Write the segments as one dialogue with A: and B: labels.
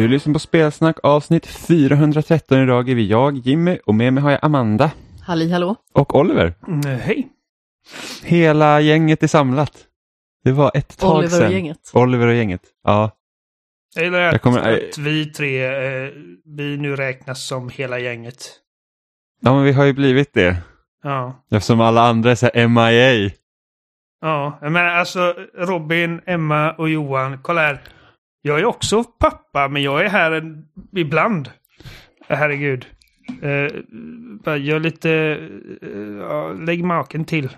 A: Du lyssnar på Spelsnack avsnitt 413. Idag är vi jag, Jimmy och med mig har jag Amanda
B: Halli hallå.
A: och Oliver.
C: Mm, hej.
A: Hela gänget är samlat. Det var ett tag
B: Oliver
A: sedan.
B: och gänget.
A: Oliver och gänget. Ja,
C: Jag gillar att,
A: Jag kommer-
C: att vi tre, eh, vi nu räknas som hela gänget.
A: ja men vi har ju blivit det.
C: Ja.
A: Eftersom alla andra är så här MIA.
C: Ja, menar alltså Robin, Emma och Johan, kolla här. Jag är också pappa, men jag är här en, ibland. Herregud. Bara gör lite, ja, lägg maken till.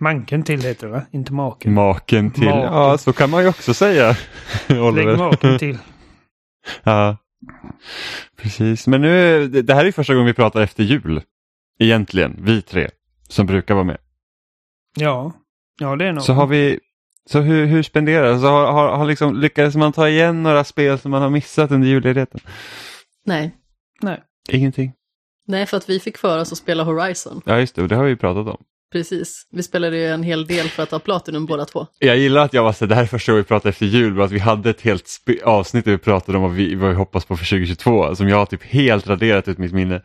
C: Manken till heter det va? Inte maken.
A: Maken till.
C: Maken.
A: Ja, så kan man ju också säga.
C: Lägg maken till.
A: Ja, precis. Men nu, det här är första gången vi pratar efter jul. Egentligen, vi tre som brukar vara med.
C: Ja, ja det är nog.
A: Så har vi, så hur, hur spenderar så har, har, har liksom, lyckades man ta igen några spel som man har missat under julledigheten?
B: Nej.
C: Nej.
A: Ingenting.
B: Nej, för att vi fick för oss att spela Horizon.
A: Ja just det, och det har vi ju pratat om.
B: Precis. Vi spelade ju en hel del för att ha Platinum båda två.
A: Jag gillar att jag var så det här är första gången vi pratar efter jul, att vi hade ett helt avsnitt där vi pratade om vad vi, vad vi hoppas på för 2022, som jag har typ helt raderat ut mitt minne.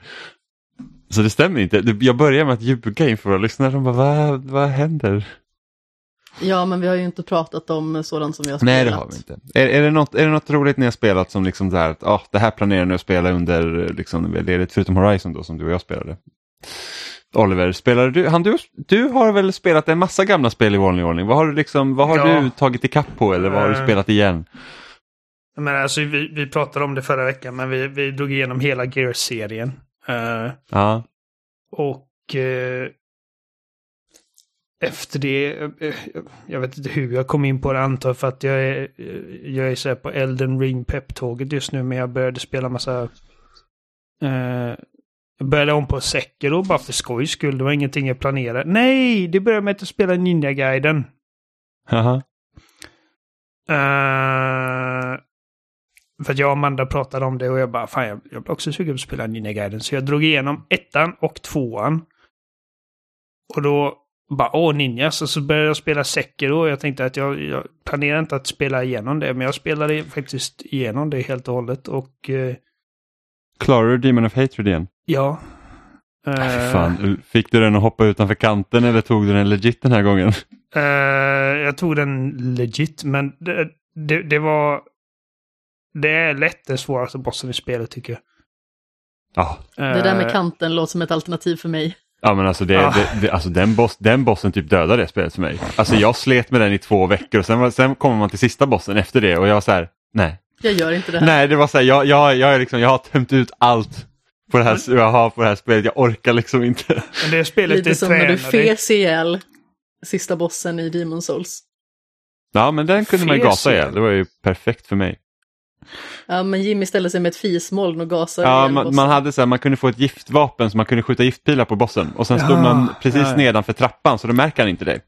A: Så det stämmer inte. Jag börjar med att ljuga inför våra lyssnare, de bara vad, vad händer?
B: Ja, men vi har ju inte pratat om sådant som vi har spelat.
A: Nej det har vi inte. Är, är, det något, är det något roligt ni har spelat som liksom där att ah, det här planerar ni att spela under liksom, ledigt, förutom Horizon då som du och jag spelade? Oliver, spelar du, han, du, du har väl spelat en massa gamla spel i vanlig ordning. Vad har du, liksom, vad har
C: Ja.
A: du tagit ikapp på eller vad har du
C: Eh.
A: spelat igen?
C: Menar, alltså, vi, vi pratade om det förra veckan, men vi, vi drog igenom hela Gears-serien. Eh,
A: Ja,
C: och eh, efter det, eh, jag vet inte hur jag kom in på det antar för att jag är, eh, jag är så här på Elden Ring pepptåget just nu, men jag började spela massa... Eh, jag började om på Sekiro bara för skojs skull, det var ingenting jag planerade. Nej, det började med att jag spelade Ninja-guiden.
A: Haha.
C: Eh, för att jag och Amanda pratade om det och jag bara, fan jag, jag blir också sugen på att spela Ninja Gaiden. Så jag drog igenom ettan och tvåan. Och då bara, åh Ninjas. Och så började jag spela Sekiro och jag tänkte att jag, jag planerar inte att spela igenom det. Men jag spelade faktiskt igenom det helt och hållet. Och eh,
A: Klarar du Demon of Hatred igen?
C: ja.
A: Äh, fan. Fick du den att hoppa utanför kanten eller tog du den legit den här gången?
C: eh, jag tog den legit, men det, det, det var... Det är lätt den svåraste bossen i spelet tycker jag.
A: Ja,
B: Det där med
C: Eh,
B: kanten låter som ett alternativ för mig.
A: Ja men alltså, det,
C: Ah.
A: det, det, alltså den, boss, den bossen typ dödade det spelet för mig. Alltså jag slet med den i två veckor och sen, sen kommer man till sista bossen efter det och jag var så här, nej.
B: Jag gör inte det här.
A: Nej, det var så här, jag, jag, jag, är liksom, jag har tömt ut allt på det här, jag har på det här spelet. Jag orkar liksom inte.
C: Men det spelet
B: Lite
C: det
B: som när du fes ihjäl sista bossen i Demon Souls.
A: Ja, men den kunde man ju
C: Fes
A: gasa ihjäl. Det var ju perfekt för mig.
B: Ja, men Jimmy ställer sig med ett fismoln och gasar
A: Ja, man, man hade så här, man kunde få ett giftvapen så man kunde skjuta giftpilar på bossen. Och sen stod
C: Ja,
A: man precis
C: ja.
A: nedanför trappan så då märker han inte det.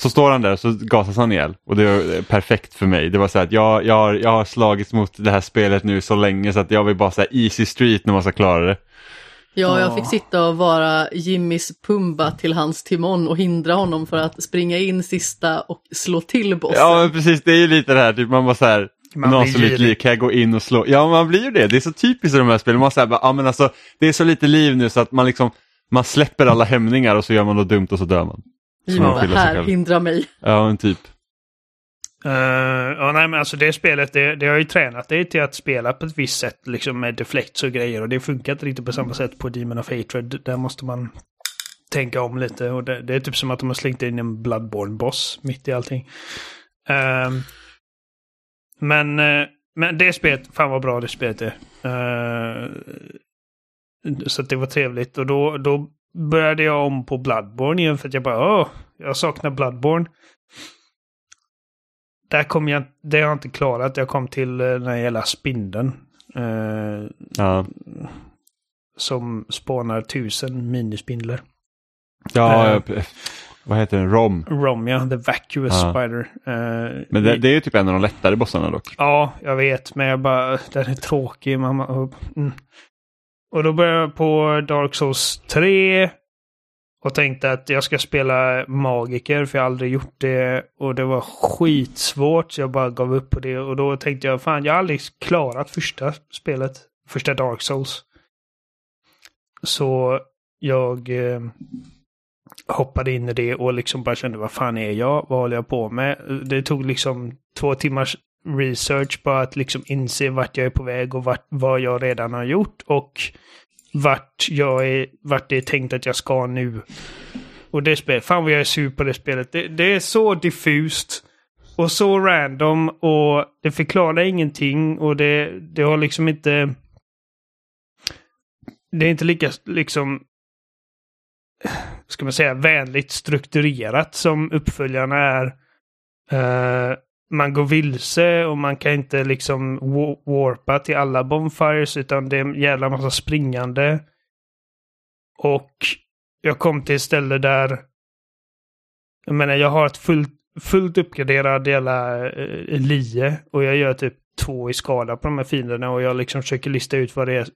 A: Så står han där och så gasas han ihjäl. Och det eh, perfekt för mig. Det var så här att jag, jag, har, jag har slagits mot det här spelet nu så länge så att jag vill bara säga easy street när man ska klara det.
B: Ja, jag
C: Ja.
B: fick sitta och vara Jimmys Pumba till hans Timon och hindra honom för att springa in sista och slå till bossen.
A: Ja men precis, det är ju lite det här, typ, man bara så här,
C: Man
A: någon
C: blir
A: så lite
C: girig.
A: liv, kan jag gå in och slå? Ja man blir ju det, det är så typiskt i de här spelen. Man säger bara, ja men alltså, det är så lite liv nu så att man liksom, man släpper alla hämningar och så gör man något dumt och så dör man.
B: Jimmy
A: man sig
B: här,
A: själv.
B: hindra mig.
A: Ja men typ.
C: Eh, ja, nej, men alltså det spelet, det, det har ju tränat dig till att spela på ett visst sätt, liksom med deflects och grejer. Och det funkar inte riktigt på samma sätt på Demon of Hatred. Där måste man tänka om lite. Och det, det är typ som att de har slängt in en Bloodborne-boss mitt i allting. Ehm, men, eh, men det spelet, fan vad bra det spelet är. Eh, så att det var trevligt. Och då, då började jag om på Bloodborne igen för att jag bara, åh, jag saknar Bloodborne. Där kom jag, det har jag inte klarat. Jag kom till eh, den här jävla spindeln. Eh,
A: Ja,
C: som spånar tusen minispindlar.
A: ja
C: Eh.
A: Vad heter den? Rom.
C: Romja, the vacuous
A: Ja.
C: spider. Eh,
A: Men det, det är ju typ en av de lättare bossarna dock.
C: Ja, jag vet, men jag bara, den är tråkig. Mamma. Och, mm. och då började jag på Dark Souls 3. Och tänkte att jag ska spela magiker för jag har aldrig gjort det. Och det var skitsvårt så jag bara gav upp på det. Och då tänkte jag fan jag har aldrig klarat första spelet. Första Dark Souls. Så jag eh, hoppade in i det och liksom bara kände vad fan är jag? Vad håller jag på med? Det tog liksom två timmars research bara att liksom inse vart jag är på väg och vart, vad jag redan har gjort och vart, jag är, vart det är tänkt att jag ska nu. Och det spelet, fan vad jag är sur på det spelet. Det, det är så diffust och så random och det förklarar ingenting och det, det har liksom inte... Det är inte lika liksom ska man säga, vänligt strukturerat som uppföljarna är. Uh, man går vilse och man kan inte liksom warpa till alla bonfires utan det är en jävla massa springande. Och jag kom till ett ställe där jag menar, jag har ett fullt, fullt uppgraderad jävla eh, eh lie och jag gör typ två i skada på de här fienderna och jag liksom försöker lista ut vad det är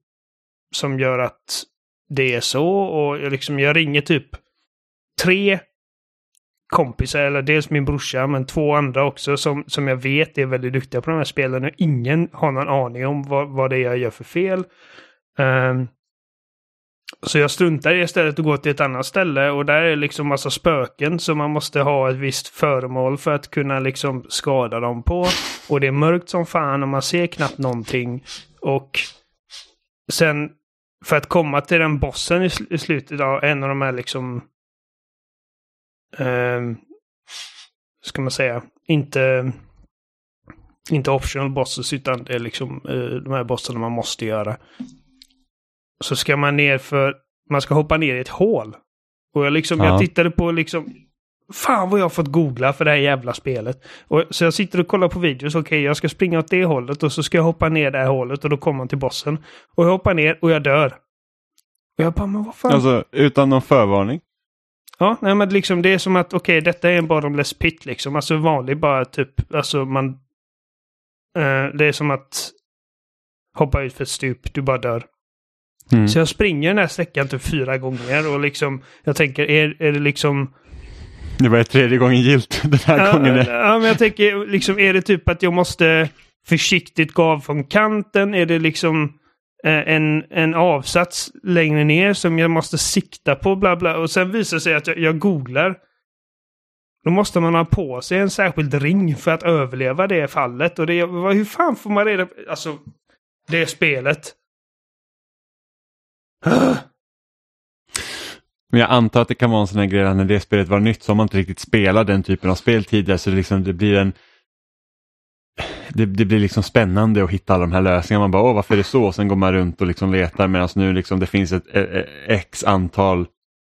C: som gör att det är så och jag liksom, jag ringer typ tre kompisar, eller dels min brorsa, men två andra också som, som jag vet är väldigt duktiga på de här spelen och ingen har någon aning om vad, vad det är jag gör för fel. Um, så jag struntar i istället och går till ett annat ställe och där är liksom massa spöken som man måste ha ett visst föremål för att kunna liksom skada dem på. Och det är mörkt som fan och man ser knappt någonting. Och sen för att komma till den bossen i, i slutet av en av de här liksom eh, ska man säga, inte, inte optional bosses utan det är liksom eh, de här bossarna man måste göra. Så ska man ner för, man ska hoppa ner i ett hål. Och jag liksom, ja. jag tittade på liksom, fan vad jag har fått googla för det här jävla spelet. Och, så jag sitter och kollar på videos, okej okay, jag ska springa åt det hållet och så ska jag hoppa ner det här hålet och då kommer man till bossen. Och jag hoppar ner och jag dör. Och jag bara, men vad fan?
A: Alltså utan någon förvarning?
C: Ja, nej men liksom det är som att okej, okay, detta är en bottomless pit liksom. Alltså vanlig bara typ, alltså man... Eh, det är som att hoppa ut för ett stup, du bara dör. Mm. Så jag springer den här sträckan typ fyra gånger och liksom, jag tänker, är, är det liksom...
A: Det var tredje gången gilt den här
C: ja,
A: gången.
C: Ja, men jag tänker, liksom, är det typ att jag måste försiktigt gå av från kanten? Är det liksom Eh, en, en avsats längre ner som jag måste sikta på bla bla. Och sen visar det sig att jag, jag googlar. Då måste man ha på sig en särskild ring för att överleva det fallet. Och det, hur fan får man reda på... Alltså, det spelet.
A: Men jag antar att det kan vara en sån här grej när det spelet var nytt så har man inte riktigt spelat den typen av spel tidigare så det, liksom, det blir en det, det, blir liksom spännande att hitta alla de här lösningarna. Man bara, åh varför är det så? Och sen går man runt och liksom letar medan nu liksom det finns ett, ett, x antal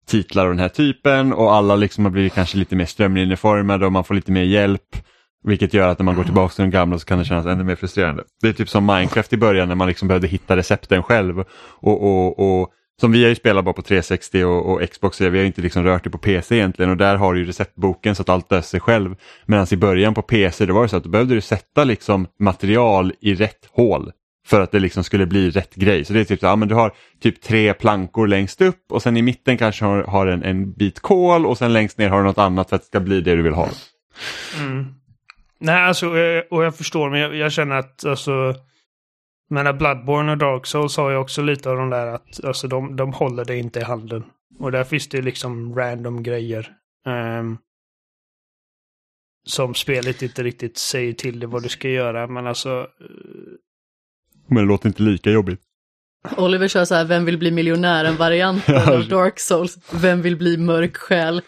A: titlar av den här typen och alla liksom har blivit kanske lite mer strömlinjeformade och man får lite mer hjälp. Vilket gör att när man går tillbaka till de gamla så kan det kännas ännu mer frustrerande. Det är typ som Minecraft i början när man liksom behövde hitta recepten själv. Och, och, och som vi har ju spelat bara på 360 och, och Xbox, vi har inte liksom rört det på PC egentligen och där har du ju receptboken så att allt löser sig själv. Medan i början på PC det var det så att då behövde du sätta liksom material i rätt hål för att det liksom skulle bli rätt grej. Så det är typ så ja, men du har typ tre plankor längst upp och sen i mitten kanske har, har en, en bit kol och sen längst ner har du något annat för att det ska bli det du vill ha.
C: Mm. Nej, alltså, eh, och jag förstår, men jag, jag känner att alltså men Bloodborne och Dark Souls har ju också lite av de där att alltså de, de håller det inte i handen. Och där finns det liksom random grejer. Um, som spelet inte riktigt säger till dig vad du ska göra, men alltså... Uh...
A: Men det låter inte lika jobbigt.
B: Oliver kör så här, vem vill bli miljonären-varianten av Dark Souls. Vem vill bli mörk själ?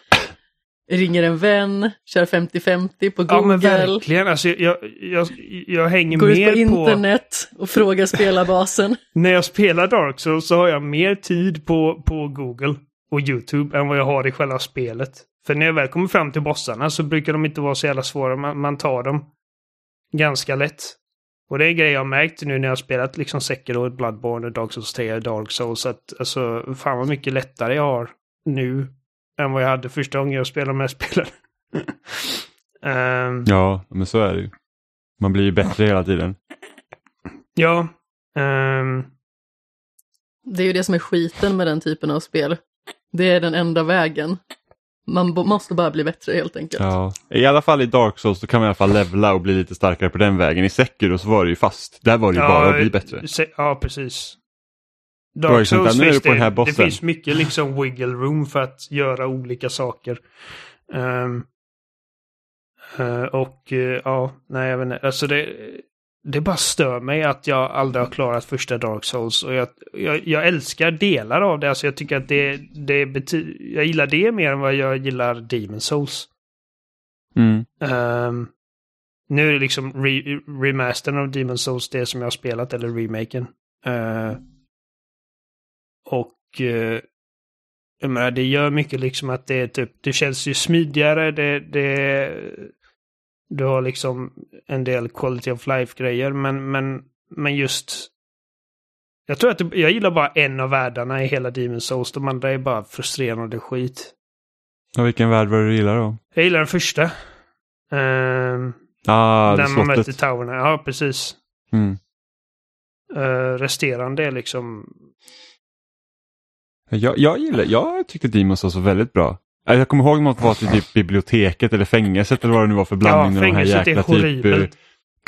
B: Ringer en vän, kör 50-50 på Google. Ja men
C: verkligen, alltså jag, jag, jag hänger
B: Går
C: mer
B: på internet och frågar spelarbasen.
C: När jag spelar Dark Souls så har jag mer tid på, på Google och YouTube än vad jag har i själva spelet. För när jag väl kommer fram till bossarna så brukar de inte vara så jävla svåra, man, man tar dem ganska lätt. Och det är en grej jag har märkt nu när jag har spelat liksom Sekiro, Bloodborne, och Dark Souls 3 och Dark Souls. Att alltså, fan vad mycket lättare jag har nu än vad jag hade första gången jag spelade med spelen.
A: um, ja, men så är det ju. Man blir ju bättre hela tiden.
C: Ja. Um,
B: det är ju det som är skiten med den typen av spel. Det är den enda vägen. Man måste bara bli bättre helt enkelt.
A: Ja. I alla fall i Dark Souls då kan man i alla fall levla och bli lite starkare på den vägen. I Sekiro så var det ju fast. Där var det ju bara att bli bättre.
C: Ja, precis. Dark
A: där,
C: Souls,
A: du
C: visst,
A: på den här
C: det, det finns mycket liksom wiggle room för att göra olika saker. Ehm, eh, och eh, ja, nej jag vet inte. Alltså det, det bara stör mig att jag aldrig har klarat första Dark Souls. Och jag, jag, jag älskar delar av det. Alltså jag tycker att det, det bety- jag gillar det mer än vad jag gillar Demon Souls.
A: Mm.
C: Ehm, nu är det liksom re remastern av Demon Souls det som jag har spelat, eller remaken. Eh, och eh, jag menar, det gör mycket liksom att det är typ, det känns ju smidigare, det, det du har liksom en del quality of life-grejer, men, men, men just jag tror att det, jag gillar bara en av världarna i hela Demon Souls, de andra är bara frustrerande skit.
A: Och vilken värld var det du gillar då?
C: Jag gillar den första. Ehm,
A: Ah, det
C: När man möter towerna. Ja, precis.
A: Mm.
C: Uh, resterande är liksom...
A: Jag, jag gillar, jag tyckte Demons var så väldigt bra. Äh, Jag kommer ihåg något var till typ biblioteket eller fängelset eller vad det nu var för blandning
C: Ja,
A: här
C: fängelset är
A: jäkla typ eh,
C: horribelt.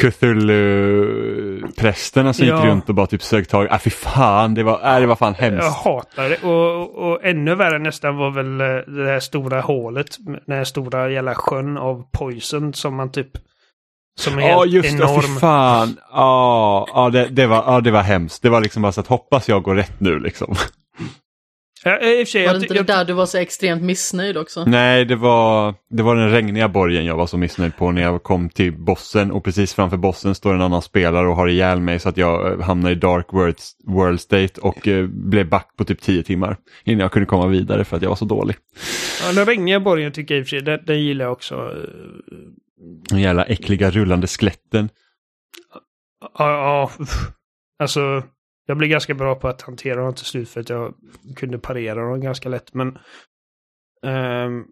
A: Cthulhu-prästerna som gick
C: Ja.
A: runt och bara typ sög tag. Äh, fy fan, det var, äh, det var fan hemskt.
C: Jag hatar det. Och, och ännu värre nästan var väl eh, det här stora hålet. Den här stora jävla sjön av poison som man typ... Som är
A: Ja just det,
C: enorm.
A: fy fan. Ja, ja, det, det, var, ja, det var hemskt. Det var liksom bara så att hoppas jag går rätt nu liksom.
C: Ja, I och för sig,
B: Var det
C: jag,
B: inte
C: jag,
B: det där du var så extremt missnöjd också?
A: Nej, det var, det var den regniga borgen jag var så missnöjd på när jag kom till bossen och precis framför bossen står en annan spelare och har ihjäl mig så att jag eh, hamnade i dark world, world state och eh, blev back på typ 10 timmar innan jag kunde komma vidare för att jag var så dålig.
C: ja, den regniga borgen tycker jag i och för sig, den, den gillar jag också. Eh,
A: De jävla äckliga rullande skeletten.
C: Ja, ja, alltså jag blev ganska bra på att hantera dem till slut för att jag kunde parera dem ganska lätt. Men Um,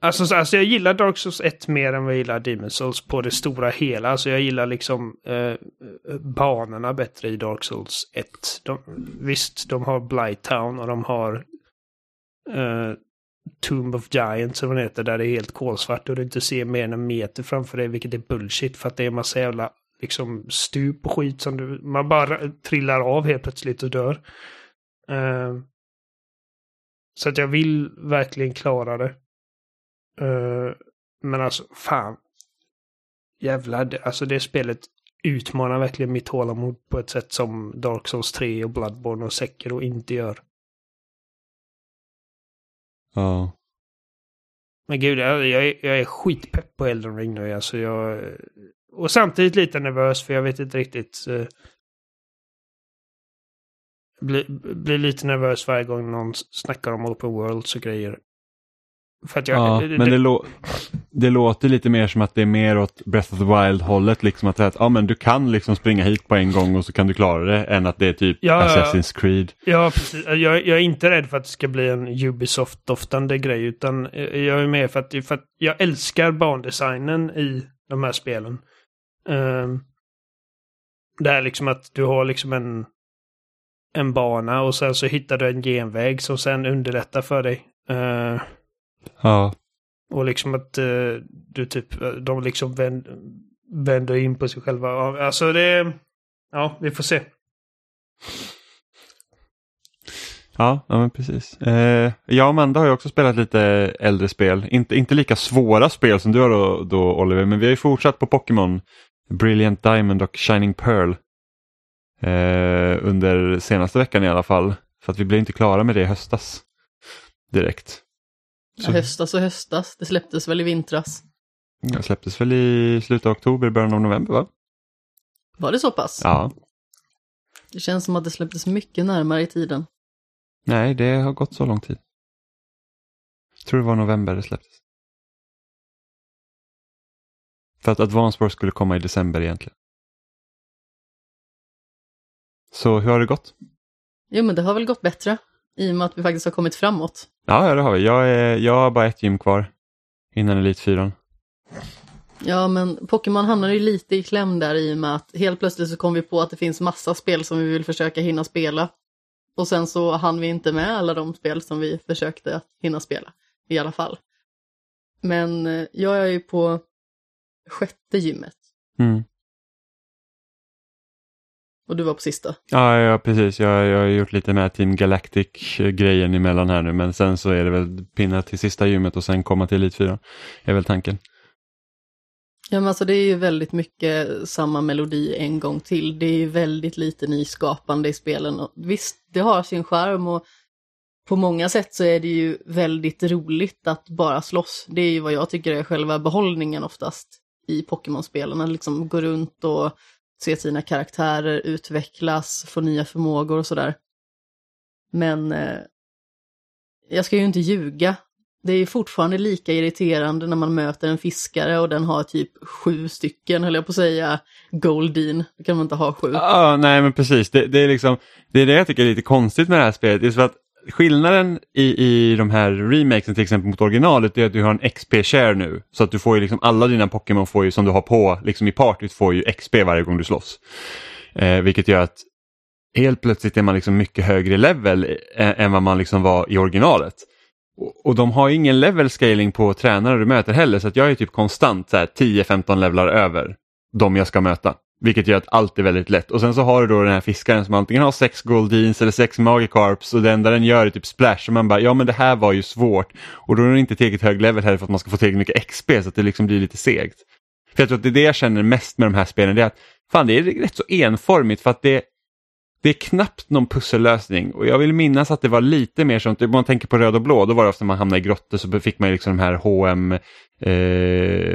C: alltså, alltså jag gillar Dark Souls 1 mer än vad jag gillar Demon Souls på det stora hela. Alltså jag gillar liksom uh, banorna bättre i Dark Souls 1. De, visst, de har Blighttown och de har uh, Tomb of Giants som den heter, där det är helt kolsvart och du inte ser mer än en meter framför dig, vilket är bullshit för att det är en massa jävla liksom stup och skit som du, man bara trillar av helt plötsligt och dör. Eh, så att jag vill verkligen klara det. Eh, men alltså, fan. Jävlar, det, alltså det spelet utmanar verkligen mitt tålamod på ett sätt som Dark Souls 3 och Bloodborne och Sekiro inte gör.
A: Ja.
C: Men gud, jag, jag, är, jag är skitpepp på Elden Ring nu. Alltså jag, och samtidigt lite nervös för jag vet inte riktigt. Eh, blir, blir lite nervös varje gång någon snackar om open worlds och grejer. Jag,
A: Ja, men det, lå det låter lite mer som att det är mer åt Breath of the Wild hållet. Liksom att, att ja, men du kan liksom springa hit på en gång och så kan du klara det. Än att det är typ
C: Ja.
A: Assassin's Creed.
C: Ja, precis. Jag, jag är inte rädd för att det ska bli en Ubisoft-doftande grej, utan jag är med för att, för att jag älskar bandesignen i de här spelen. Um, det är liksom att du har liksom en, en bana och sen så hittar du en genväg som sen underlättar för dig. Eh,
A: Ja.
C: och liksom att eh, du typ, eh, de liksom vänd, vänder in på sig själva. Alltså det, ja, vi får se.
A: Ja, ja men precis. Eh, jag och Amanda har ju också spelat lite äldre spel. Inte, inte lika svåra spel som du har då, då Oliver, men vi har ju fortsatt på Pokémon Brilliant Diamond och Shining Pearl. Eh, under senaste veckan i alla fall. För att vi blev inte klara med det i höstas. Direkt.
B: Ja, höstas och höstas, det släpptes väl i vintras.
A: Det släpptes väl i slutet av oktober, början av november va?
B: Var det så pass?
A: Ja.
B: Det känns som att det släpptes mycket närmare i tiden.
A: Nej, det har gått så lång tid. Jag tror det var november det släpptes. För att Advance Wars skulle komma i december egentligen. Så hur har det gått?
B: Jo, men det har väl gått bättre. I och med att vi faktiskt har kommit framåt.
A: Ja, det har vi. Jag, är, jag har bara ett gym kvar innan Elit 4.
B: Ja, men Pokémon hamnar ju lite i kläm där i och med att helt plötsligt så kom vi på att det finns massa spel som vi vill försöka hinna spela. Och sen så hann vi inte med alla de spel som vi försökte att hinna spela i alla fall. Men eh, jag är ju på sjätte gymmet
A: Mm.
B: och du var på sista.
A: Ja, ja, precis. Jag, jag har gjort lite med Team Galactic-grejen emellan här nu men sen så är det väl pinna till sista gymmet och sen komma till 4. är väl tanken.
B: Ja men alltså det är ju väldigt mycket samma melodi en gång till. Det är ju väldigt lite nyskapande i spelen. Och visst, det har sin charm och på många sätt så är det ju väldigt roligt att bara slåss. Det är ju vad jag tycker är själva behållningen oftast i Pokémon-spelen. Att liksom gå runt och se sina karaktärer utvecklas, få nya förmågor och sådär. Men eh, jag ska ju inte ljuga. Det är ju fortfarande lika irriterande när man möter en fiskare och den har typ sju stycken, höll jag på att säga, Goldin. Då kan man inte ha sju.
A: Ja, nej men precis. Det, det, är liksom, det är det jag tycker är lite konstigt med det här spelet. Det är så att skillnaden i, i de här remakesen till exempel mot originalet är att du har en XP-share nu. Så att du får ju liksom alla dina Pokémon får ju, som du har på liksom i partyt får ju XP varje gång du slåss. Eh, vilket gör att helt plötsligt är man liksom mycket högre level eh, än, än vad man liksom var i originalet. Och, och de har ju ingen level scaling på tränare du möter heller så att jag är typ konstant så här 10-15 levlar över de jag ska möta. Vilket gör att allt är väldigt lätt. Och sen så har du då den här fiskaren som antingen har sex Goldins eller sex Magikarps och det enda den gör är typ splash. Och man bara, ja men det här var ju svårt. Och då är den inte tillräckligt hög level heller för att man ska få tillräckligt mycket XP så att det liksom blir lite segt. För jag tror att det är det jag känner mest med de här spelen, det är att fan det är rätt så enformigt för att det, det är knappt någon pussellösning och jag vill minnas att det var lite mer sånt, om man tänker på röd och blå, då var det ofta man hamnade i grottor så fick man ju liksom de här H&M eh,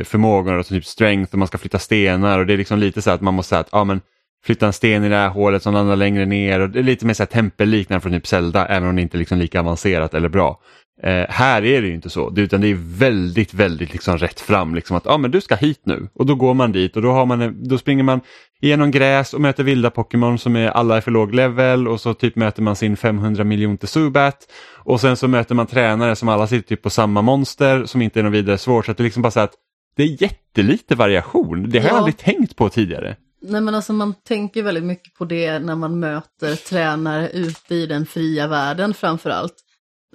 A: förmågorna, alltså typ strength och man ska flytta stenar och det är liksom lite så att man måste säga att ja, men flytta en sten i det här hålet som landar längre ner och det är lite mer så här tempelliknande från typ Zelda även om det inte är liksom lika avancerat eller bra. Eh, här är det ju inte så, det- utan det är väldigt, väldigt liksom rätt fram. Liksom att ja, men du ska hit nu och då går man dit och då, har man, då springer man genom gräs och möter vilda Pokémon som är alla är för låg level och så typ möter man sin 500 miljonte Zubat och sen så möter man tränare som alla sitter typ på samma monster som inte är något vidare svårt så att det är liksom bara så att det är jättelite variation. Det har jag
B: Ja.
A: aldrig tänkt på tidigare.
B: Nej men alltså man tänker väldigt mycket på det när man möter tränare ute i den fria världen framför allt.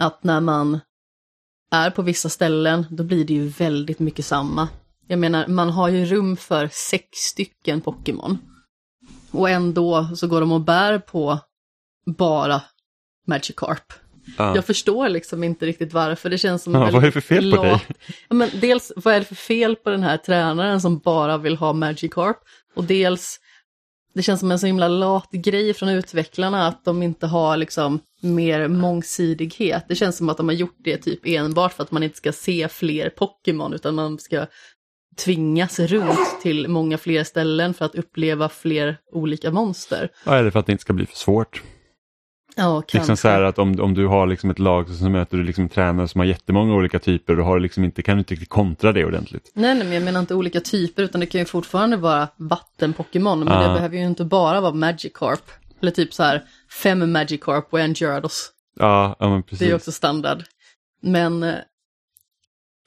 B: Att när man är på vissa ställen då blir det ju väldigt mycket samma. Jag menar man har ju rum för sex stycken Pokémon. Och ändå så går de och bär på bara Magikarp.
A: Ja.
B: Jag förstår liksom inte riktigt varför, det känns som väldigt
A: vad är det för fel på dig?
B: Ja, men dels, vad är det för fel på den här tränaren som bara vill ha Magikarp? Och dels, det känns som en så himla lat grej från utvecklarna att de inte har liksom mer mångsidighet. Det känns som att de har gjort det typ enbart för att man inte ska se fler Pokémon utan man ska tvingas runt till många fler ställen för att uppleva fler olika monster.
A: Ja, är det för att det inte ska bli för svårt?
B: Ja, kanske.
A: Liksom så här att om, om du har liksom ett lag så möter du liksom tränare som har jättemånga olika typer och har liksom inte, kan du inte riktigt kontra det ordentligt.
B: Nej, nej, men jag menar inte olika typer utan det kan ju fortfarande vara vatten-Pokémon. Men
A: Ah.
B: det behöver ju inte bara vara Magikarp. Eller typ så här fem Magikarp och en Gyarados.
A: Ja, ja men
B: Det är
A: precis.
B: också standard. Men eh,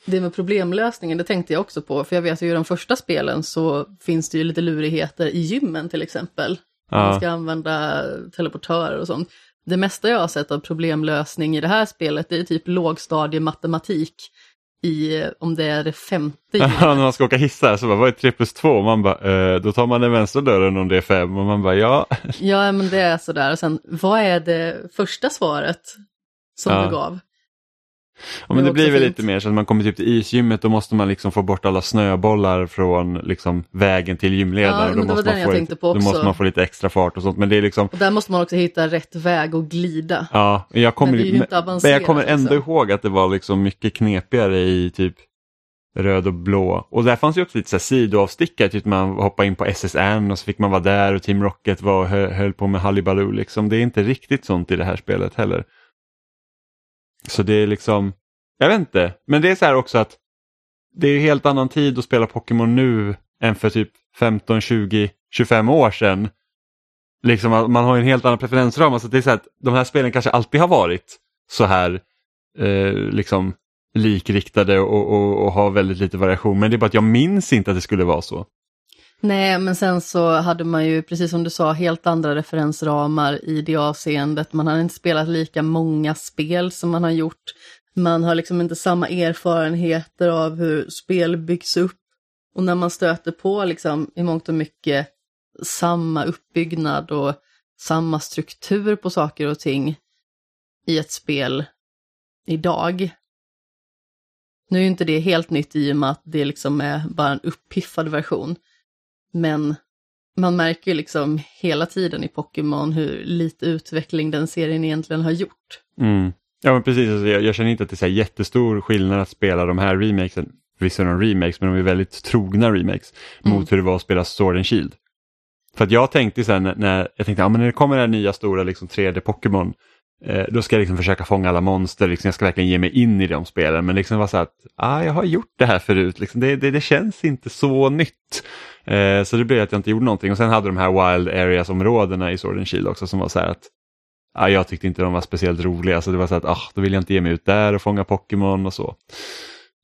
B: det med problemlösningen, det tänkte jag också på. För jag vet ju i de första spelen så finns det ju lite lurigheter i gymmen till exempel. Man
A: Ja.
B: ska använda teleportörer och sånt. Det mesta jag har sett av problemlösning i det här spelet det är typ lågstadiematematik i, om det är det femte
A: när man ska åka hissar så bara, vad är 3 plus 2? Man bara, eh, då tar man den vänstra dörren om det är 5 och man bara, ja.
B: Ja, men det är sådär. Och sen, vad är det första svaret som
A: Ja.
B: du gav?
A: Ja, men
B: Det
A: blir väl
B: fint.
A: lite mer så att man kommer typ till isgymmet då måste man liksom få bort alla snöbollar från liksom vägen till gymledaren.
B: Ja,
A: då måste man få lite, Då måste man få lite extra fart och sånt. Men det är liksom,
B: Och där måste man också hitta rätt väg och glida.
A: ja, jag kommer,
B: Men det är ju inte
A: men jag kommer ändå
B: liksom.
A: ihåg att det var liksom mycket knepigare i typ röd och blå. Och där fanns ju också lite så här sidoavstickare, typ man hoppade in på SSN och så fick man vara där och Team Rocket var och hö- höll på med Hallibaloo liksom. Det är inte riktigt sånt i det här spelet heller. Så det är liksom, jag vet inte, men det är så här också att det är helt annan tid att spela Pokémon nu än för typ 15, 20, 25 år sedan. Liksom att man har ju en helt annan preferensram, så det är så här att de här spelen kanske alltid har varit så här eh, liksom likriktade och, och, och har väldigt lite variation. Men det är bara att jag minns inte att det skulle vara så.
B: Nej, men sen så hade man ju, precis som du sa, helt andra referensramar i det avseendet. Man har inte spelat lika många spel som man har gjort. Man har liksom inte samma erfarenheter av hur spel byggs upp. Och när man stöter på liksom i mångt och mycket samma uppbyggnad och samma struktur på saker och ting i ett spel idag. Nu är ju inte det helt nytt i och med att det liksom är bara en uppiffad version. Men man märker ju liksom hela tiden i Pokémon hur lite utveckling den serien egentligen har gjort.
A: Mm. Ja men precis, alltså, jag, jag, känner inte att det är så jättestor skillnad att spela de här remakesen. Visst är de remakes men de är väldigt trogna remakes mm. mot hur det var att spela Sword and Shield. För att jag tänkte sen när jag tänkte, ja, men när det kommer det här nya stora liksom 3D Pokémon eh, då ska jag liksom försöka fånga alla monster, liksom, jag ska verkligen ge mig in i de spelen. Men liksom var så att, ah, jag har gjort det här förut, liksom, det, det, det känns inte så nytt. Eh, så det blev att jag inte gjorde någonting. Och sen hade de här Wild Areas-områdena i Sword and Shield också som var så här att ah, jag tyckte inte de var speciellt roliga. Så det var så att, ah, då vill jag inte ge mig ut där och fånga Pokémon och så.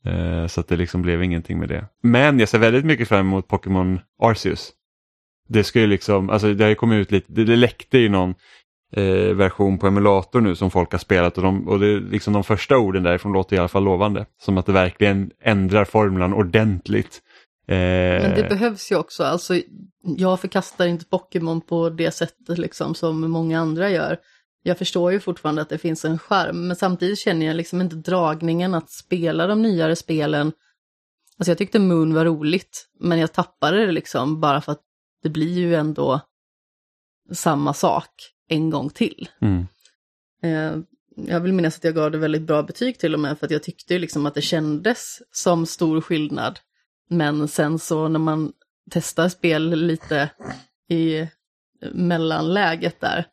A: Eh, så att det liksom blev ingenting med det. Men jag ser väldigt mycket fram emot Pokémon Arceus det ska ju liksom, alltså det har ju kommit ut lite, det, det läckte ju någon eh, version på emulator nu som folk har spelat och, de, och det, liksom de första orden därifrån låter i alla fall lovande. Som att det verkligen ändrar formulan ordentligt.
B: Eh... Men det behövs ju också, alltså jag förkastar inte Pokémon på det sättet liksom som många andra gör. Jag förstår ju fortfarande att det finns en skärm, men samtidigt känner jag liksom inte dragningen att spela de nyare spelen. Alltså jag tyckte Moon var roligt, men jag tappade det liksom bara för att det blir ju ändå samma sak en gång till. Mm. Eh, jag vill minnas att jag gav det väldigt bra betyg till och med för att jag tyckte liksom att det kändes som stor skillnad. Men sen så när man testar spel lite i mellanläget där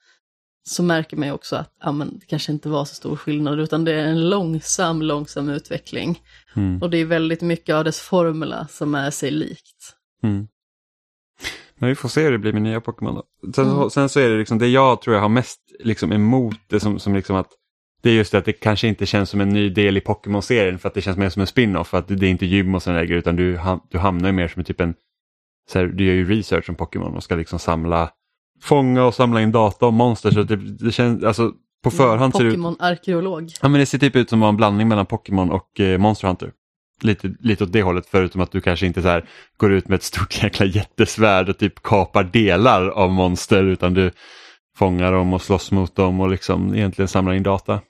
B: så märker man ju också att ja, men det kanske inte var så stor skillnad utan det är en långsam, långsam utveckling. Mm. Och det är väldigt mycket av dess formula som är sig likt. Mm.
A: Men vi får se hur det blir med nya Pokémon då. Sen, mm. sen, så är det liksom det jag tror jag har mest liksom emot det som, som liksom att det är just det att det kanske inte känns som en ny del i Pokémon-serien för att det känns mer som en spin-off. För att det är inte gym och sådana grejer utan du, du hamnar ju mer som typ en, så här, du gör ju research om Pokémon och ska liksom samla, fånga och samla in data om monster. Så det, det känns, alltså på förhand
B: ser det ut... Pokémon-arkeolog.
A: Ja men det ser typ ut som en blandning mellan Pokémon och eh, Monster Hunter lite, lite åt det hållet förutom att du kanske inte så här går ut med ett stort jäkla jättesvärd och typ kapar delar av monster utan du fångar dem och slåss mot dem och liksom egentligen samlar in data.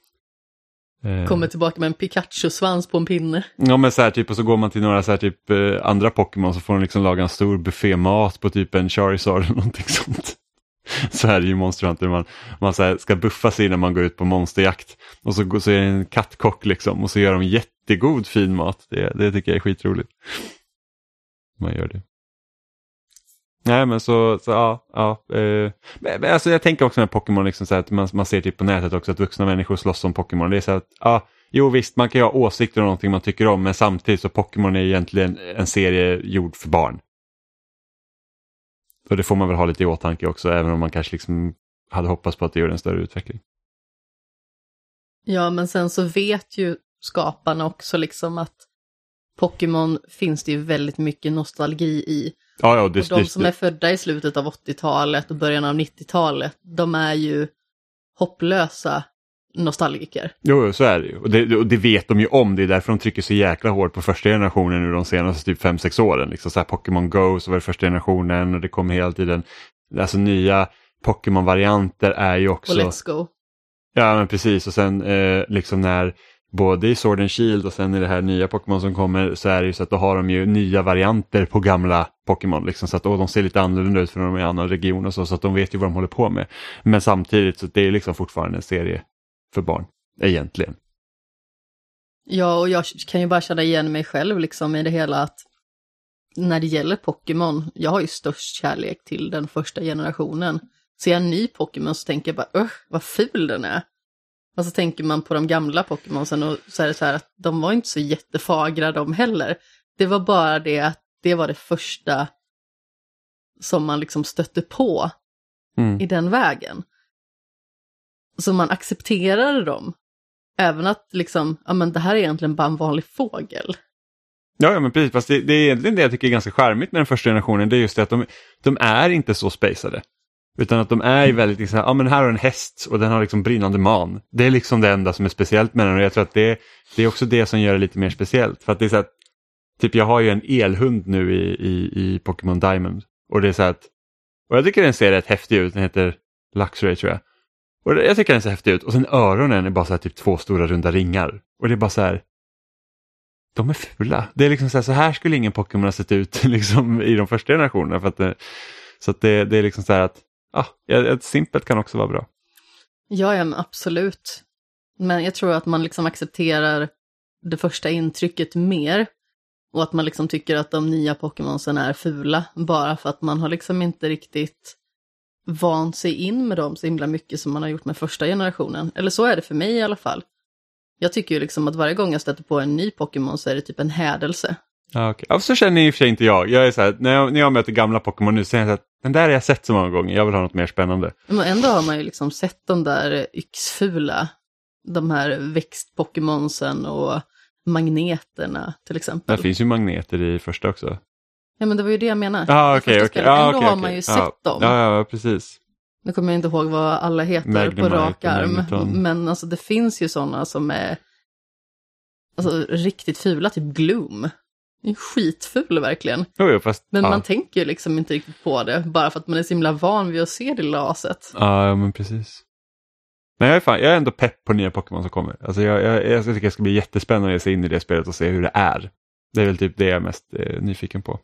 B: Eh. Kommer tillbaka med en Pikachu-svans på en pinne.
A: Ja men så här typ och så går man till några så här typ eh, andra Pokémon så får de liksom laga en stor buffé mat på typ en Charizard eller någonting sånt. Så här är ju Monster Hunter, man, man så ska buffa sig när man går ut på monsterjakt. Och så, så är det en kattkock liksom och så gör de jättegod fin mat. Det, det tycker jag är skitroligt. Man gör det. Nej men så, så ja, ja eh, men, alltså jag tänker också med Pokémon, liksom så att man, man ser typ på nätet också att vuxna människor slåss om Pokémon. Det är så att, ja, jo visst man kan ju ha åsikter om någonting man tycker om men samtidigt så Pokémon är egentligen en serie gjord för barn. Och det får man väl ha lite i åtanke också, även om man kanske liksom hade hoppats på att det gjorde en större utveckling.
B: Ja, men sen så vet ju skaparna också liksom att Pokémon finns det ju väldigt mycket nostalgi i.
A: Ja, ja, det,
B: och de som är födda i slutet av 80-talet och början av 90-talet, de är ju hopplösa nostalgiker.
A: Jo, så är det ju. Och det, och det, vet de ju om. Det är därför de trycker så jäkla hårt på första generationen nu de senaste typ 5-6 åren. Liksom så här Pokémon Go så var det första generationen och det kommer hela tiden. Alltså nya Pokémon-varianter är ju också...
B: Och Let's Go.
A: Ja, men precis. Och sen eh, liksom när både i Sword and Shield och sen i det här nya Pokémon som kommer så är det ju så att då har de ju nya varianter på gamla Pokémon. Liksom, så att och de ser lite annorlunda ut för de är i annan region och så, så att de vet ju vad de håller på med. Men samtidigt så det är liksom fortfarande en serie för barn, egentligen.
B: Ja, och jag kan ju bara känna igen mig själv liksom i det hela att när det gäller Pokémon, jag har ju störst kärlek till den första generationen. Ser jag en ny Pokémon så tänker jag bara, öh, vad ful den är. Och så tänker man på de gamla Pokémonsen och så är det så här att de var inte så jättefagra de heller. Det var bara det att det var det första som man liksom stötte på mm. i den vägen. Så man accepterade dem. Även att liksom, ja men det här är egentligen bara en vanlig fågel.
A: Ja, ja men precis, fast det, det är egentligen det jag tycker är ganska charmigt med den första generationen, det är just det att de, de är inte så spacade. Utan att de är ju väldigt, liksom, ja men här har en häst och den har liksom brinnande man. Det är liksom det enda som är speciellt med den och jag tror att det, det är också det som gör det lite mer speciellt. För att det är så att, typ jag har ju en elhund nu i, i, i Pokémon Diamond. Och det är så att, och jag tycker den ser rätt häftig ut, den heter Luxray tror jag. Och jag tycker den ser häftig ut och sen öronen är bara så här typ två stora runda ringar. Och det är bara så här, de är fula. Det är liksom så här, så här skulle ingen Pokémon ha sett ut liksom, i de första generationerna. För att det, så att det, det är liksom så här att ja, ett simpelt kan också vara bra.
B: Ja, ja, men absolut. Men jag tror att man liksom accepterar det första intrycket mer. Och att man liksom tycker att de nya Pokémonsen är fula. Bara för att man har liksom inte riktigt vant sig in med dem så himla mycket som man har gjort med första generationen. Eller så är det för mig i alla fall. Jag tycker ju liksom att varje gång jag stöter på en ny Pokémon så är det typ en hädelse.
A: Ja, okay. ja, så känner i och för sig inte jag. jag är så här, när, jag när jag möter gamla Pokémon nu så säger jag att den där har jag sett så många gånger, jag vill ha något mer spännande.
B: Men ändå har man ju liksom sett de där yxfula, de här växt-Pokémonsen och magneterna till exempel.
A: Det finns ju magneter i första också.
B: Ja men det var ju det jag menade.
A: Ah, okay, okay. Ah,
B: Ändå
A: okay,
B: har man ju sett
A: ja.
B: dem.
A: Ja, ja, precis.
B: Nu kommer jag inte ihåg vad alla heter
A: Magnemite
B: på rak arm.
A: Magneton.
B: Men alltså det finns ju sådana som är alltså, riktigt fula, typ Gloom. Är skitful verkligen.
A: Jo, jo, fast,
B: Men
A: ja.
B: man tänker ju liksom inte riktigt på det, bara för att man är så himla van vid att se det lilla aset.
A: Ja, men precis. Men jag är, fan, jag är ändå pepp på nya Pokémon som kommer. Alltså jag, jag, jag tycker det ska bli jättespännande att ge sig in i det spelet och se hur det är. Det är väl typ det jag är mest eh, nyfiken på.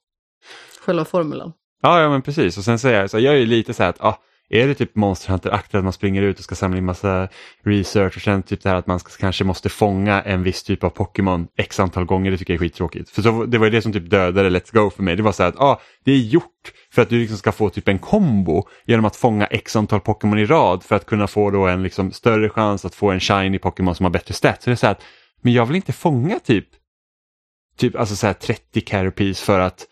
B: Själva formulan.
A: Ja, ja men precis. Och sen säger jag, så jag är ju lite så här att, ah, är det typ Monster Hunter-aktigt att man springer ut och ska samla in massa research och sen typ det här att man ska, kanske måste fånga en viss typ av Pokémon x antal gånger, det tycker jag är skittråkigt. För så, det var ju det som typ dödade Let's Go för mig. Det var så här att, ah, det är gjort för att du liksom ska få typ en kombo genom att fånga x antal Pokémon i rad för att kunna få då en liksom större chans att få en shiny Pokémon som har bättre stats. Så det är så här att, men jag vill inte fånga typ, typ alltså så här 30 Carapies för att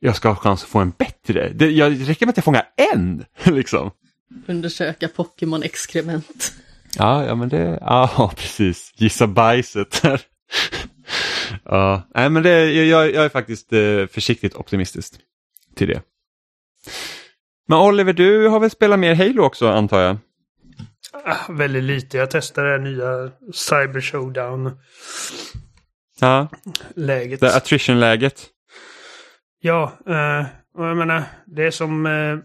A: jag ska ha chans att få en bättre. Det, jag, det räcker med att jag fångar en, liksom.
B: Undersöka Pokémon-exkrement.
A: Ja, ja men det, ja precis. Gissa bajset där. ja, nej men det, jag, jag är faktiskt eh, försiktigt optimistisk till det. Men Oliver, du har väl spelat mer Halo också antar jag?
C: Ah, väldigt lite. Jag testade det nya Cyber Showdown-läget.
A: Ja, det attrition-läget.
C: Ja, eh, och jag menar, det är som eh,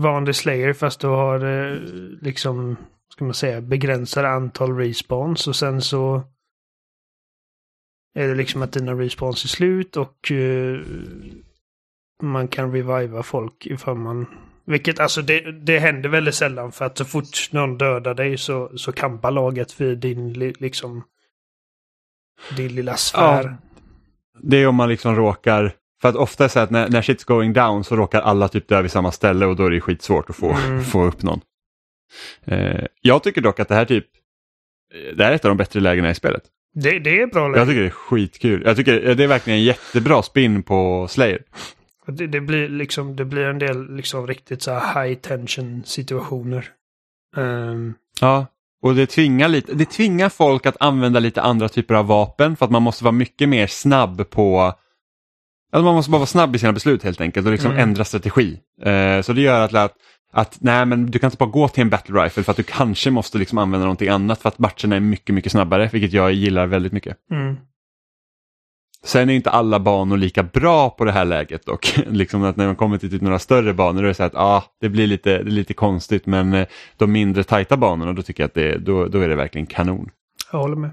C: vanlig Slayer fast du har eh, liksom, ska man säga, begränsade antal respawns och sen så är det liksom att dina respawns är slut och eh, man kan reviva folk ifall man... Vilket alltså det, det händer väldigt sällan för att så fort någon dödar dig så, så kampar laget för din liksom din lilla sfär.
A: Ja. Det är om man liksom råkar, för att ofta är så att när, när shit's going down så råkar alla typ dö vid samma ställe och då är det skitsvårt att få,
C: Mm.
A: få upp någon. Eh, jag tycker dock att det här typ, eh, det här är ett av de bättre lägena i spelet.
C: Det, det är bra läge.
A: Jag tycker det är skitkul. Jag tycker det är verkligen en jättebra spin på Slayer.
C: Det, det, blir liksom, det blir en del liksom riktigt så high tension situationer. Ehm,
A: Ja, och det tvingar, lite, det tvingar folk att använda lite andra typer av vapen för att man måste vara mycket mer snabb på alltså man måste bara vara snabb i sina beslut helt enkelt och liksom
C: Mm.
A: ändra strategi. Eh, så det gör att, att, att nej, men du kan inte bara gå till en battle rifle för att du kanske måste liksom använda någonting annat för att matcherna är mycket, mycket snabbare, vilket jag gillar väldigt mycket.
C: mm.
A: Sen är inte alla banor lika bra på det här läget dock. liksom att när man kommer till typ några större banor då är det så att ah, det blir lite, det lite konstigt men eh, de mindre tajta banorna då tycker jag att det, då, då är det verkligen kanon.
C: Jag håller med.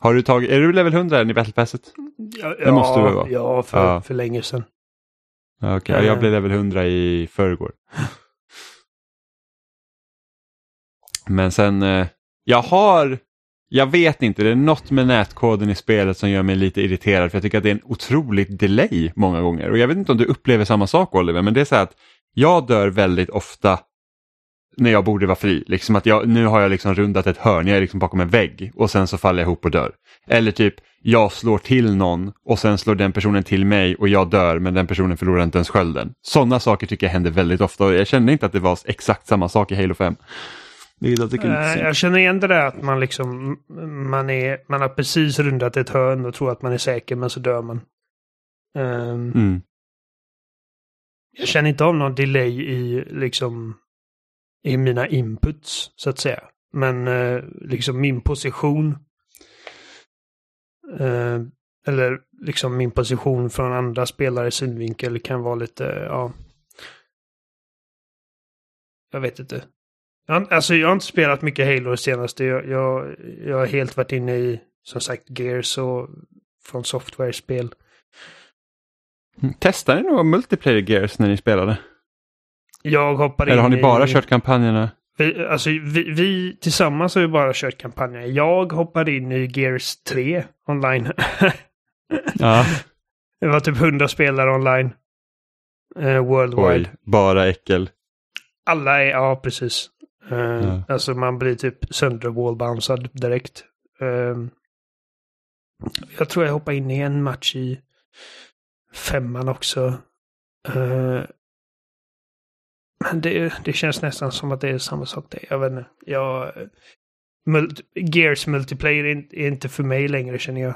A: Har du tagit, är du level 100 än i Battle Passet?
C: Ja,
A: Det måste du vara.
C: Ja, för,
A: Ja.
C: för länge sedan.
A: Okej,
C: Ja, ja.
A: jag blev level 100 i förrgår. Men sen, eh, jag har, jag vet inte, det är något med nätkoden i spelet som gör mig lite irriterad för jag tycker att det är en otroligt delay många gånger. Och jag vet inte om du upplever samma sak Oliver, men det är så här att jag dör väldigt ofta när jag borde vara fri. Liksom att jag, nu har jag liksom rundat ett hörn, jag är liksom bakom en vägg och sen så faller jag ihop och dör. Eller typ, jag slår till någon och sen slår den personen till mig och jag dör men den personen förlorar inte ens skölden. Sådana saker tycker jag händer väldigt ofta och jag kände inte att det var exakt samma sak i Halo 5. Vilket jag tycker är
C: Eh, jag känner igen det där att man liksom, man, är, man har precis rundat ett hörn och tror att man är säker men så dör man. Ehm,
A: Mm.
C: Jag känner inte av någon delay i liksom i mina inputs så att säga. Men eh, liksom min position eh, eller liksom min position från andra spelares synvinkel kan vara lite, ja. Jag vet inte. Jag, alltså jag har inte spelat mycket Halo det senaste. Jag, jag, jag har helt varit inne i, som sagt, Gears och från Software-spel.
A: Testade ni några multiplayer gears när ni spelade?
C: Jag hoppar in
A: Eller har ni bara
C: i...
A: kört kampanjerna?
C: Vi, alltså, vi, vi tillsammans har ju bara kört kampanjen. Jag hoppade in i Gears 3 online.
A: Ja.
C: det var typ 100 spelare online. Uh, worldwide.
A: Oj, bara äckel.
C: Alla är, ja precis. Eh,
A: Ja.
C: Alltså man blir typ sönder wallbouncad direkt. Eh, jag tror jag hoppade in i en match i femman också. Men det, det känns nästan som att det är samma sak där. Jag vet inte. Jag, mult, Gears multiplayer är, inte- är inte för mig längre känner jag.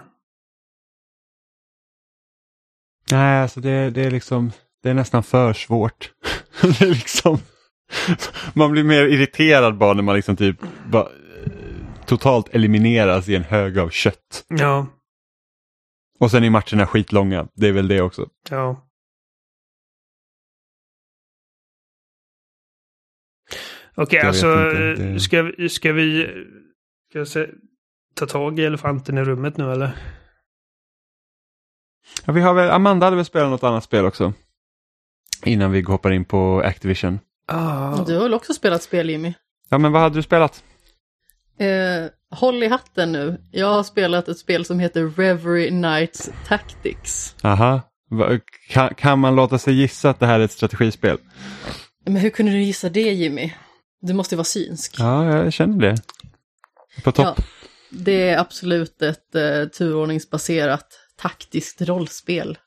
A: Nej, alltså det, det är liksom, det är nästan för svårt. det är liksom, man blir mer irriterad bara när man liksom typ bara, eh, totalt elimineras i en hög av kött.
C: Ja,
A: Och sen är matcherna skitlånga, det är väl det också.
C: ja. Okej,
A: vet
C: alltså
A: inte, det-
C: ska, vi- ska vi ska jag se, ta tag i elefanten i rummet nu eller?
A: Ja, vi har väl, Amanda hade väl spelat något annat spel också. Innan vi hoppar in på Activision.
C: Ah.
B: Du har väl också spelat spel Jimmy?
A: Ja, men vad hade du spelat?
B: Eh, håll i hatten nu. Jag har spelat ett spel som heter Reverie Knights Tactics.
A: Aha. Va- Kan, kan man låta sig gissa att det här är ett strategispel?
B: Men hur kunde du gissa det Jimmy? Du måste vara synsk.
A: Ja, jag känner det. På topp.
B: Ja, det är absolut ett eh, turordningsbaserat taktiskt rollspel.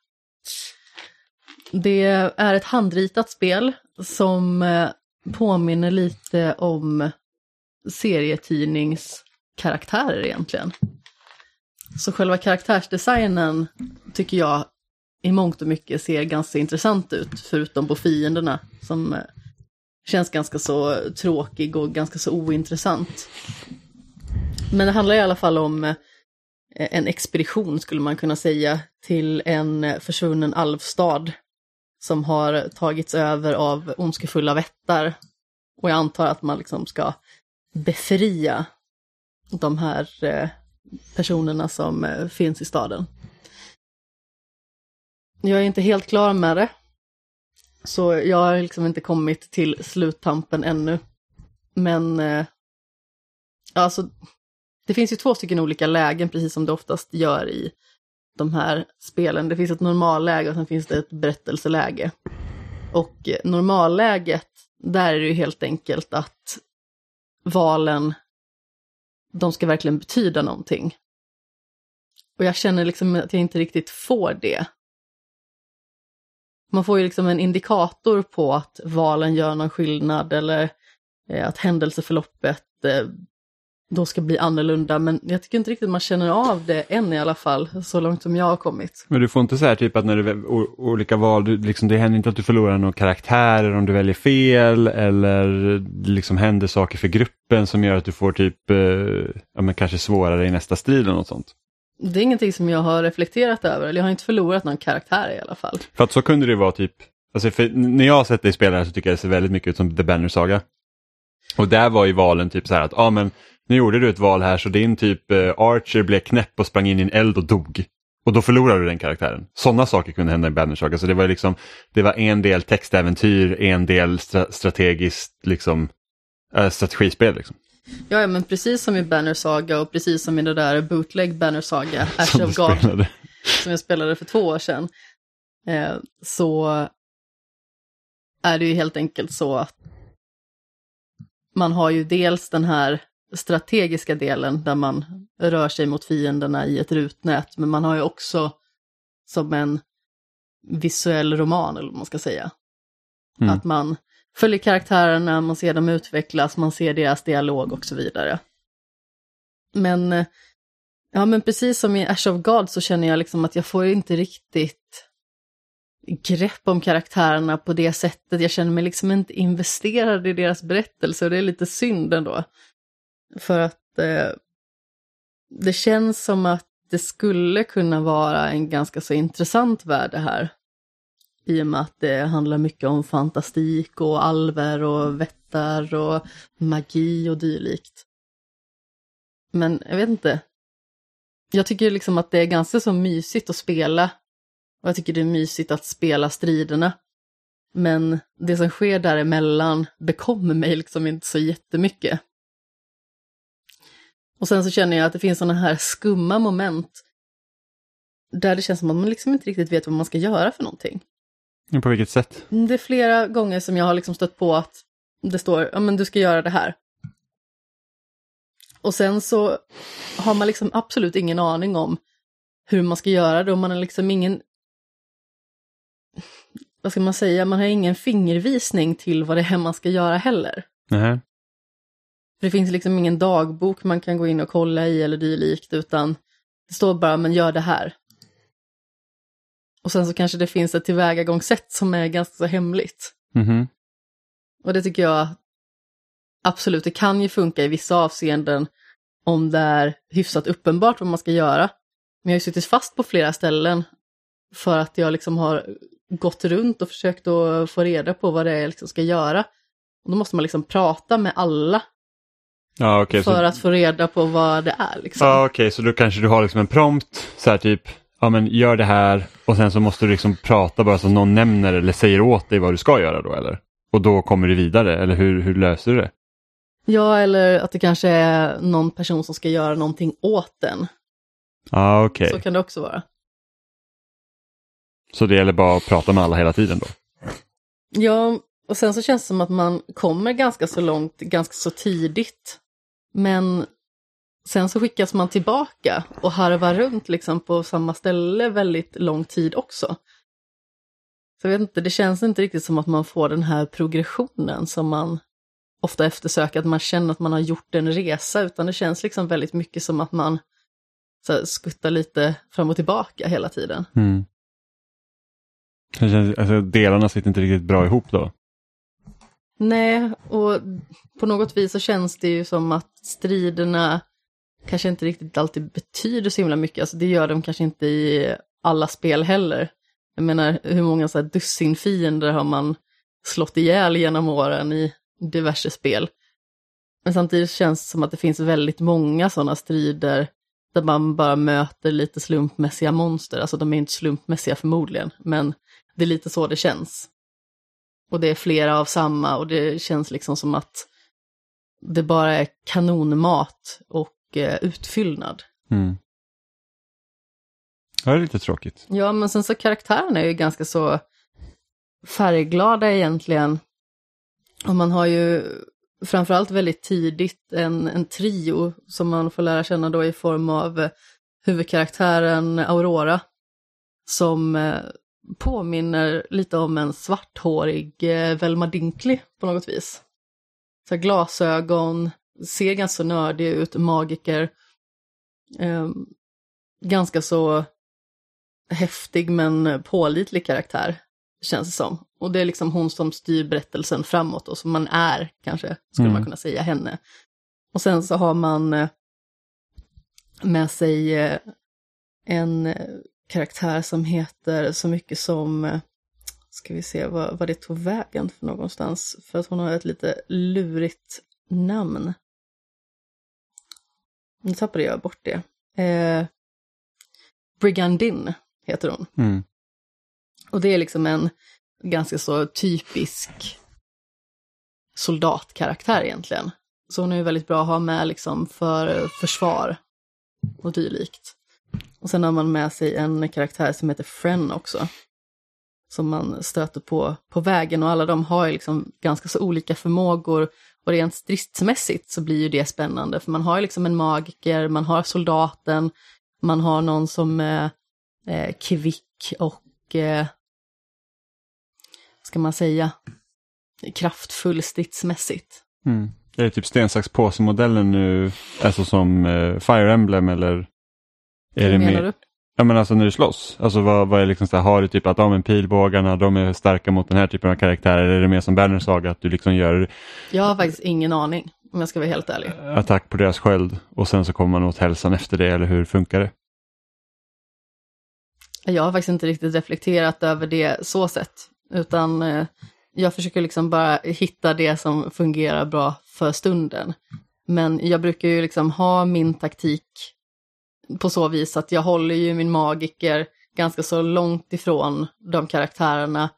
B: Det är ett handritat spel som eh, påminner lite om serietidningskaraktärer egentligen. Så själva karaktärsdesignen tycker jag i mångt och mycket ser ganska intressant ut, förutom på fienderna som eh, känns ganska så tråkig och ganska så ointressant. Men det handlar i alla fall om eh, en expedition skulle man kunna säga till en försvunnen alvstad som har tagits över av ondskefulla vättar. Och jag antar att man liksom ska befria de här eh, personerna som eh, finns i staden. Jag är inte helt klar med det. Så jag har liksom inte kommit till sluttampen ännu. Men eh, alltså, det finns ju två stycken olika lägen, precis som det oftast gör i de här spelen. Det finns ett normalläge och sen finns det ett berättelseläge. Och eh, normalläget, där är det ju helt enkelt att valen, de ska verkligen betyda någonting. Och jag känner liksom att jag inte riktigt får det. Man får ju liksom en indikator på att valen gör någon skillnad eller eh, att händelseförloppet eh, då ska bli annorlunda, men jag tycker inte riktigt man känner av det än i alla fall, så långt som jag har kommit.
A: Men du får inte så här typ att när du olika val, du, liksom, det händer inte att du förlorar någon karaktär om du väljer fel eller det liksom händer saker för gruppen som gör att du får typ, eh, ja men kanske svårare i nästa strid eller något sånt.
B: Det är ingenting som jag har reflekterat över, eller jag har inte förlorat någon karaktär i alla fall.
A: För att så kunde det vara typ, alltså för när jag har sett dig spela här så tycker jag det ser väldigt mycket ut som The Banner Saga. Och där var ju valen typ så här att, ja men nu gjorde du ett val här så din typ eh, Archer blev knäpp och sprang in i en eld och dog. Och då förlorade du den karaktären. Sådana saker kunde hända i Banner Saga. Så det var liksom, det var en del textäventyr, en del stra strategiskt liksom, äh, strategispel. Liksom.
B: Ja, ja, men precis som i Banner Saga och precis som i det där bootleg Banner Saga, Ash of God,
A: spelade.
B: som jag spelade för två år sedan, eh, så är det ju helt enkelt så att man har ju dels den här strategiska delen där man rör sig mot fienderna i ett rutnät, men man har ju också som en visuell roman, eller vad man ska säga.
A: Mm.
B: Att man följer karaktärerna, man ser dem utvecklas, man ser deras dialog och så vidare. Men, ja men precis som i Ash of God så känner jag liksom att jag får inte riktigt grepp om karaktärerna på det sättet. Jag känner mig liksom inte investerad i deras berättelse och det är lite synd ändå. För att eh, det känns som att det skulle kunna vara en ganska så intressant värld det här. I och med att det handlar mycket om fantastik och alver och vättar och magi och dylikt. Men jag vet inte. Jag tycker liksom att det är ganska så mysigt att spela. Och jag tycker det är mysigt att spela striderna. Men det som sker däremellan bekommer mig liksom inte så jättemycket. Och sen så känner jag att det finns sådana här skumma moment där det känns som att man liksom inte riktigt vet vad man ska göra för någonting.
A: På vilket sätt?
B: Det är flera gånger som jag har liksom stött på att det står, ja men du ska göra det här. Och sen så har man liksom absolut ingen aning om hur man ska göra det och man har liksom ingen, vad ska man säga, man har ingen fingervisning till vad det är man ska göra heller.
A: Nähä.
B: För det finns liksom ingen dagbok man kan gå in och kolla i eller dylikt utan det står bara men gör det här. Och sen så kanske det finns ett tillvägagångssätt som är ganska så hemligt.
A: Mhm.
B: Och det tycker jag absolut, det kan ju funka i vissa avseenden om det är hyfsat uppenbart vad man ska göra. Men jag har ju suttit fast på flera ställen för att jag liksom har gått runt och försökt att få reda på vad det är jag liksom ska göra. Och då måste man liksom prata med alla
A: Ja, okej.
B: för
A: så...
B: att få reda på vad det är. Liksom.
A: Ja, okej, så då kanske du har liksom en prompt, så här typ, ja men gör det här och sen så måste du liksom prata bara så någon nämner eller säger åt dig vad du ska göra då eller? Och då kommer du vidare, eller hur, hur löser du det?
B: Ja, eller att det kanske är någon person som ska göra någonting åt den.
A: Ja, okej.
B: Så kan det också vara.
A: Så det gäller bara att prata med alla hela tiden då?
B: Ja, och sen så känns det som att man kommer ganska så långt, ganska så tidigt. Men sen så skickas man tillbaka och harvar runt liksom på samma ställe väldigt lång tid också. Så jag vet inte, det känns inte riktigt som att man får den här progressionen som man ofta eftersöker, att man känner att man har gjort en resa, utan det känns liksom väldigt mycket som att man så här, skuttar lite fram och tillbaka hela tiden.
A: Mm. Det känns, alltså, delarna sitter inte riktigt bra ihop då?
B: Nej, och på något vis så känns det ju som att striderna kanske inte riktigt alltid betyder så himla mycket. Alltså det gör de kanske inte i alla spel heller. Jag menar, hur många så här dussinfiender har man slått ihjäl genom åren i diverse spel? Men samtidigt känns det som att det finns väldigt många sådana strider där man bara möter lite slumpmässiga monster. Alltså de är inte slumpmässiga förmodligen, men det är lite så det känns. Och det är flera av samma och det känns liksom som att det bara är kanonmat och utfyllnad.
A: Mm. Ja, det är lite tråkigt.
B: Ja, men sen så karaktärerna är ju ganska så färgglada egentligen. Och man har ju framförallt väldigt tidigt en, en trio som man får lära känna då i form av eh, huvudkaraktären Aurora. Som eh, påminner lite om en svarthårig eh, Velma Dinkley på något vis. Så glasögon, ser ganska nördig ut, magiker. Eh, ganska så häftig men pålitlig karaktär, känns det som. Och det är liksom hon som styr berättelsen framåt och som man är, kanske, skulle
A: Mm.
B: man kunna säga, henne. Och sen så har man eh, med sig eh, en eh, karaktär som heter så mycket som, ska vi se vad, vad det tog vägen för någonstans, för att hon har ett lite lurigt namn. Nu tappade jag bort det. Eh, Brigandin heter hon.
A: Mm.
B: Och det är liksom en ganska så typisk soldatkaraktär egentligen. Så hon är ju väldigt bra att ha med liksom för försvar och dylikt. Och sen har man med sig en karaktär som heter Fren också. Som man stöter på på vägen och alla de har ju liksom ganska så olika förmågor. Och rent stridsmässigt så blir ju det spännande för man har ju liksom en magiker, man har soldaten, man har någon som är eh, kvick och, eh, ska man säga, kraftfull stridsmässigt.
A: Mm. Är det typ sten, sax, påse-modellen nu, alltså som eh, Fire Emblem eller? Är
B: Hur
A: det
B: menar
A: mer,
B: du?
A: Ja men alltså när du slåss, alltså vad, vad är liksom så här, har du typ att de är pilbågarna, de är starka mot den här typen av karaktärer, eller är det mer som Banner Saga att du liksom gör
B: Jag har faktiskt ingen aning, om jag ska vara helt ärlig.
A: attack på deras sköld och sen så kommer man åt hälsan efter det, eller hur funkar det?
B: Jag har faktiskt inte riktigt reflekterat över det så sett, utan eh, jag försöker liksom bara hitta det som fungerar bra för stunden. Men jag brukar ju liksom ha min taktik på så vis att jag håller ju min magiker ganska så långt ifrån de karaktärerna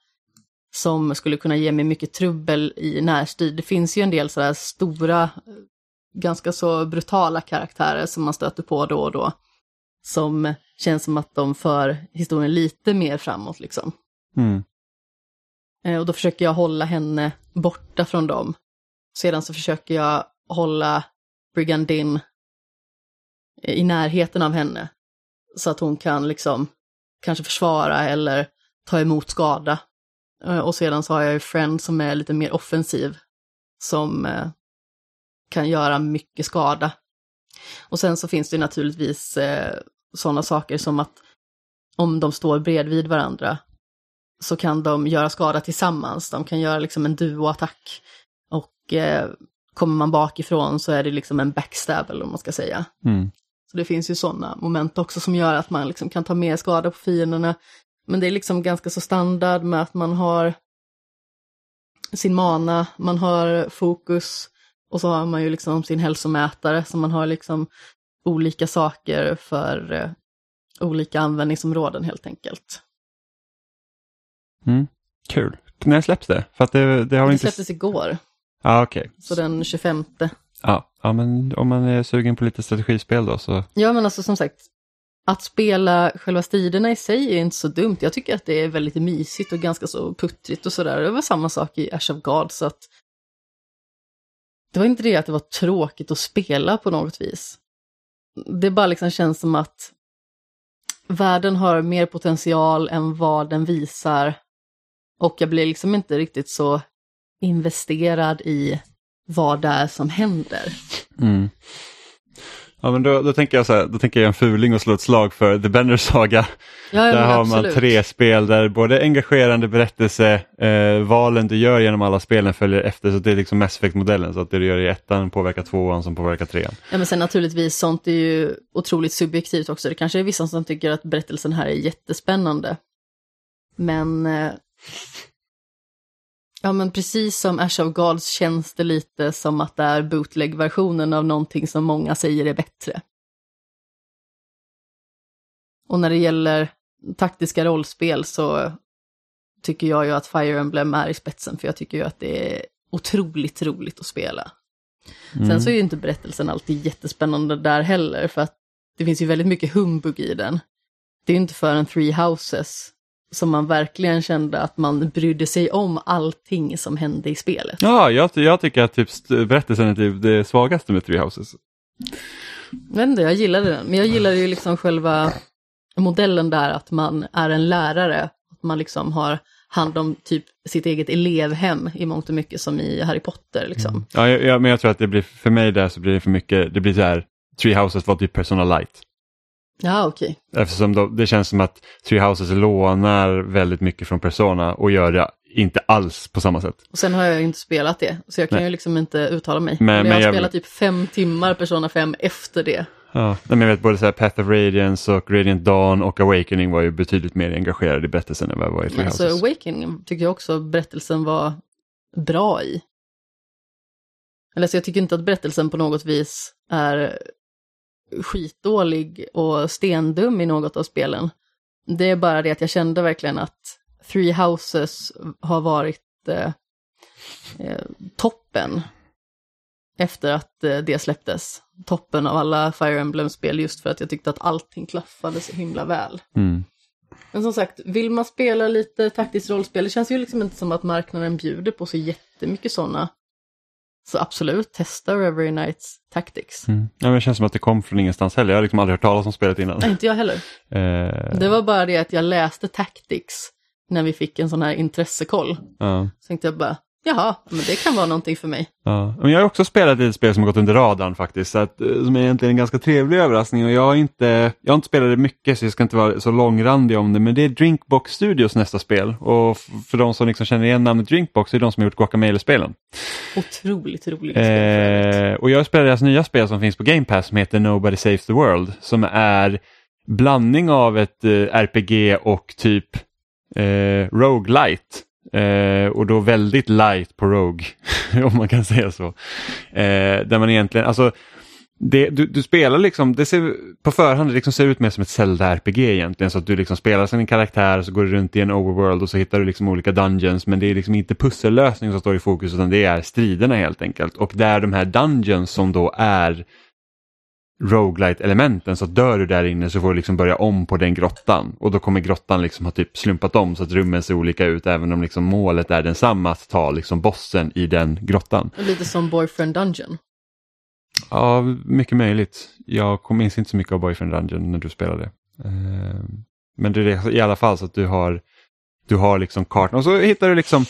B: som skulle kunna ge mig mycket trubbel i närstrid. Det finns ju en del sådär stora, ganska så brutala karaktärer som man stöter på då och då. Som känns som att de för historien lite mer framåt liksom.
A: Mm.
B: Eh, Och då försöker jag hålla henne borta från dem. Sedan så försöker jag hålla Brigandin i närheten av henne. Så att hon kan liksom kanske försvara eller ta emot skada. Eh, och sedan så har jag ju Friend som är lite mer offensiv. Som eh, kan göra mycket skada. Och sen så finns det naturligtvis eh, sådana saker som att om de står bredvid varandra så kan de göra skada tillsammans. De kan göra liksom en duoattack. Och eh, kommer man bakifrån så är det liksom en backstab eller vad man ska säga.
A: Mm.
B: Så det finns ju sådana moment också som gör att man liksom kan ta mer skada på fienderna. Men det är liksom ganska så standard med att man har sin mana, man har fokus och så har man ju liksom sin hälsomätare så man har liksom olika saker för eh, olika användningsområden helt enkelt.
A: Mm. Kul. När släpps det? För att det, det har
B: Det
A: inte...
B: släpptes igår,
A: Ja, okej.
B: så den 25.
A: Ja ja, men om man är sugen på lite strategispel då så.
B: Ja men alltså som sagt, att spela själva striderna i sig är inte så dumt. Jag tycker att det är väldigt mysigt och ganska så puttrigt och sådär. Det var samma sak i Ash of God så att det var inte det att det var tråkigt att spela på något vis. Det bara liksom känns som att världen har mer potential än vad den visar. Och jag blir liksom inte riktigt så investerad i vad det är som händer.
A: Mm. Ja, men då, då tänker jag så här, då tänker jag en fuling och slå ett slag för The Bender Saga.
B: Ja, ja,
A: Där har man
B: absolut.
A: tre spel där både engagerande berättelse, eh, valen du gör genom alla spelen följer efter, så det är liksom Mass Effect-modellen, så att det du gör i ettan påverkar tvåan som påverkar trean.
B: Ja, men sen naturligtvis, sånt är ju otroligt subjektivt också. Det kanske är vissa som tycker att berättelsen här är jättespännande. Men... Eh, ja, men precis som Ash of Gods känns det lite som att det är bootleg-versionen av någonting som många säger är bättre. Och när det gäller taktiska rollspel så tycker jag ju att Fire Emblem är i spetsen, för jag tycker ju att det är otroligt roligt att spela. Sen så är ju inte berättelsen alltid jättespännande där heller, för att det finns ju väldigt mycket humbug i den. Det är ju inte förrän Three Houses som man verkligen kände att man brydde sig om allting som hände i spelet.
A: Ja, jag, jag tycker att typ berättelsen är typ det svagaste med Three Houses.
B: Vet inte, jag gillade den, men jag gillade ju liksom själva modellen där att man är en lärare, att man liksom har hand om typ sitt eget elevhem i mångt och mycket som i Harry Potter liksom.
A: Ja, jag, jag, men jag tror att det blir, för mig där så blir det för mycket, det blir så här, Three Houses var typ Persona Light.
B: Ja, okej.
A: Eftersom då, det känns som att Three Houses lånar väldigt mycket från Persona och gör det inte alls på samma sätt.
B: Och sen har jag ju inte spelat det, så jag kan
A: Nej.
B: ju liksom inte uttala mig.
A: Men-
B: Men, jag har
A: jag-
B: spelat typ fem timmar Persona 5 efter det.
A: Ja, men jag vet både så här Path of Radiance och Radiant Dawn och Awakening var ju betydligt mer engagerade i berättelsen än vad jag var i Three
B: Så
A: Houses.
B: Awakening tycker jag också berättelsen var bra i. Eller så jag tycker inte att berättelsen på något vis är skitdålig och stendum i något av spelen. Det är bara det att jag kände verkligen att Three Houses har varit eh, eh, toppen efter att eh, det släpptes. Toppen av alla Fire Emblem-spel just för att jag tyckte att allting klaffade så himla väl.
A: Mm.
B: Men som sagt, vill man spela lite taktiskt rollspel, det känns ju liksom inte som att marknaden bjuder på så jättemycket sådana. Så absolut, testa Reverie Nights Tactics.
A: Mm. Ja, men det känns som att det kom från ingenstans heller. Jag har liksom aldrig hört talas om spelet innan.
B: Nej, inte jag heller.
A: Eh,
B: Det var bara det att jag läste Tactics när vi fick en sån här intressekoll.
A: ja.
B: Så tänkte jag bara, Jaha, men det kan vara någonting för mig.
A: Ja. Men jag har också spelat ett spel som har gått under radarn faktiskt, så att, eh, som är egentligen en ganska trevlig överraskning. Och jag, har inte, jag har inte spelat det mycket så jag ska inte vara så långrandig om det, men det är Drinkbox Studios nästa spel. Och för de som liksom känner igen namnet Drinkbox, det är de som har gjort Guacamelee-spelen.
B: Otroligt roligt
A: eh, Och jag spelar deras nya spel som finns på Game Pass som heter Nobody Saves the World, som är blandning av ett eh, RPG och typ eh, roguelite. Eh, och då väldigt light på Rogue, om man kan säga så. Eh, där man egentligen, alltså det, du, du, spelar liksom, det ser på förhand det liksom ser ut mer som ett Zelda-RPG egentligen. Så att du liksom spelar som en karaktär så går du runt i en overworld och så hittar du liksom olika dungeons. Men det är liksom inte pussellösning som står i fokus utan det är striderna helt enkelt. Och där de här dungeons som då är roguelite elementen så dör du där inne så får du liksom börja om på den grottan och då kommer grottan liksom ha typ slumpat om så att rummen ser olika ut även om liksom målet är densamma att ta liksom bossen i den grottan.
B: Lite som Boyfriend Dungeon.
A: Ja, mycket möjligt. Jag minns inte så mycket av Boyfriend Dungeon när du spelade. Eh, men det är i alla fall så att du har, du har liksom kartan och så hittar du liksom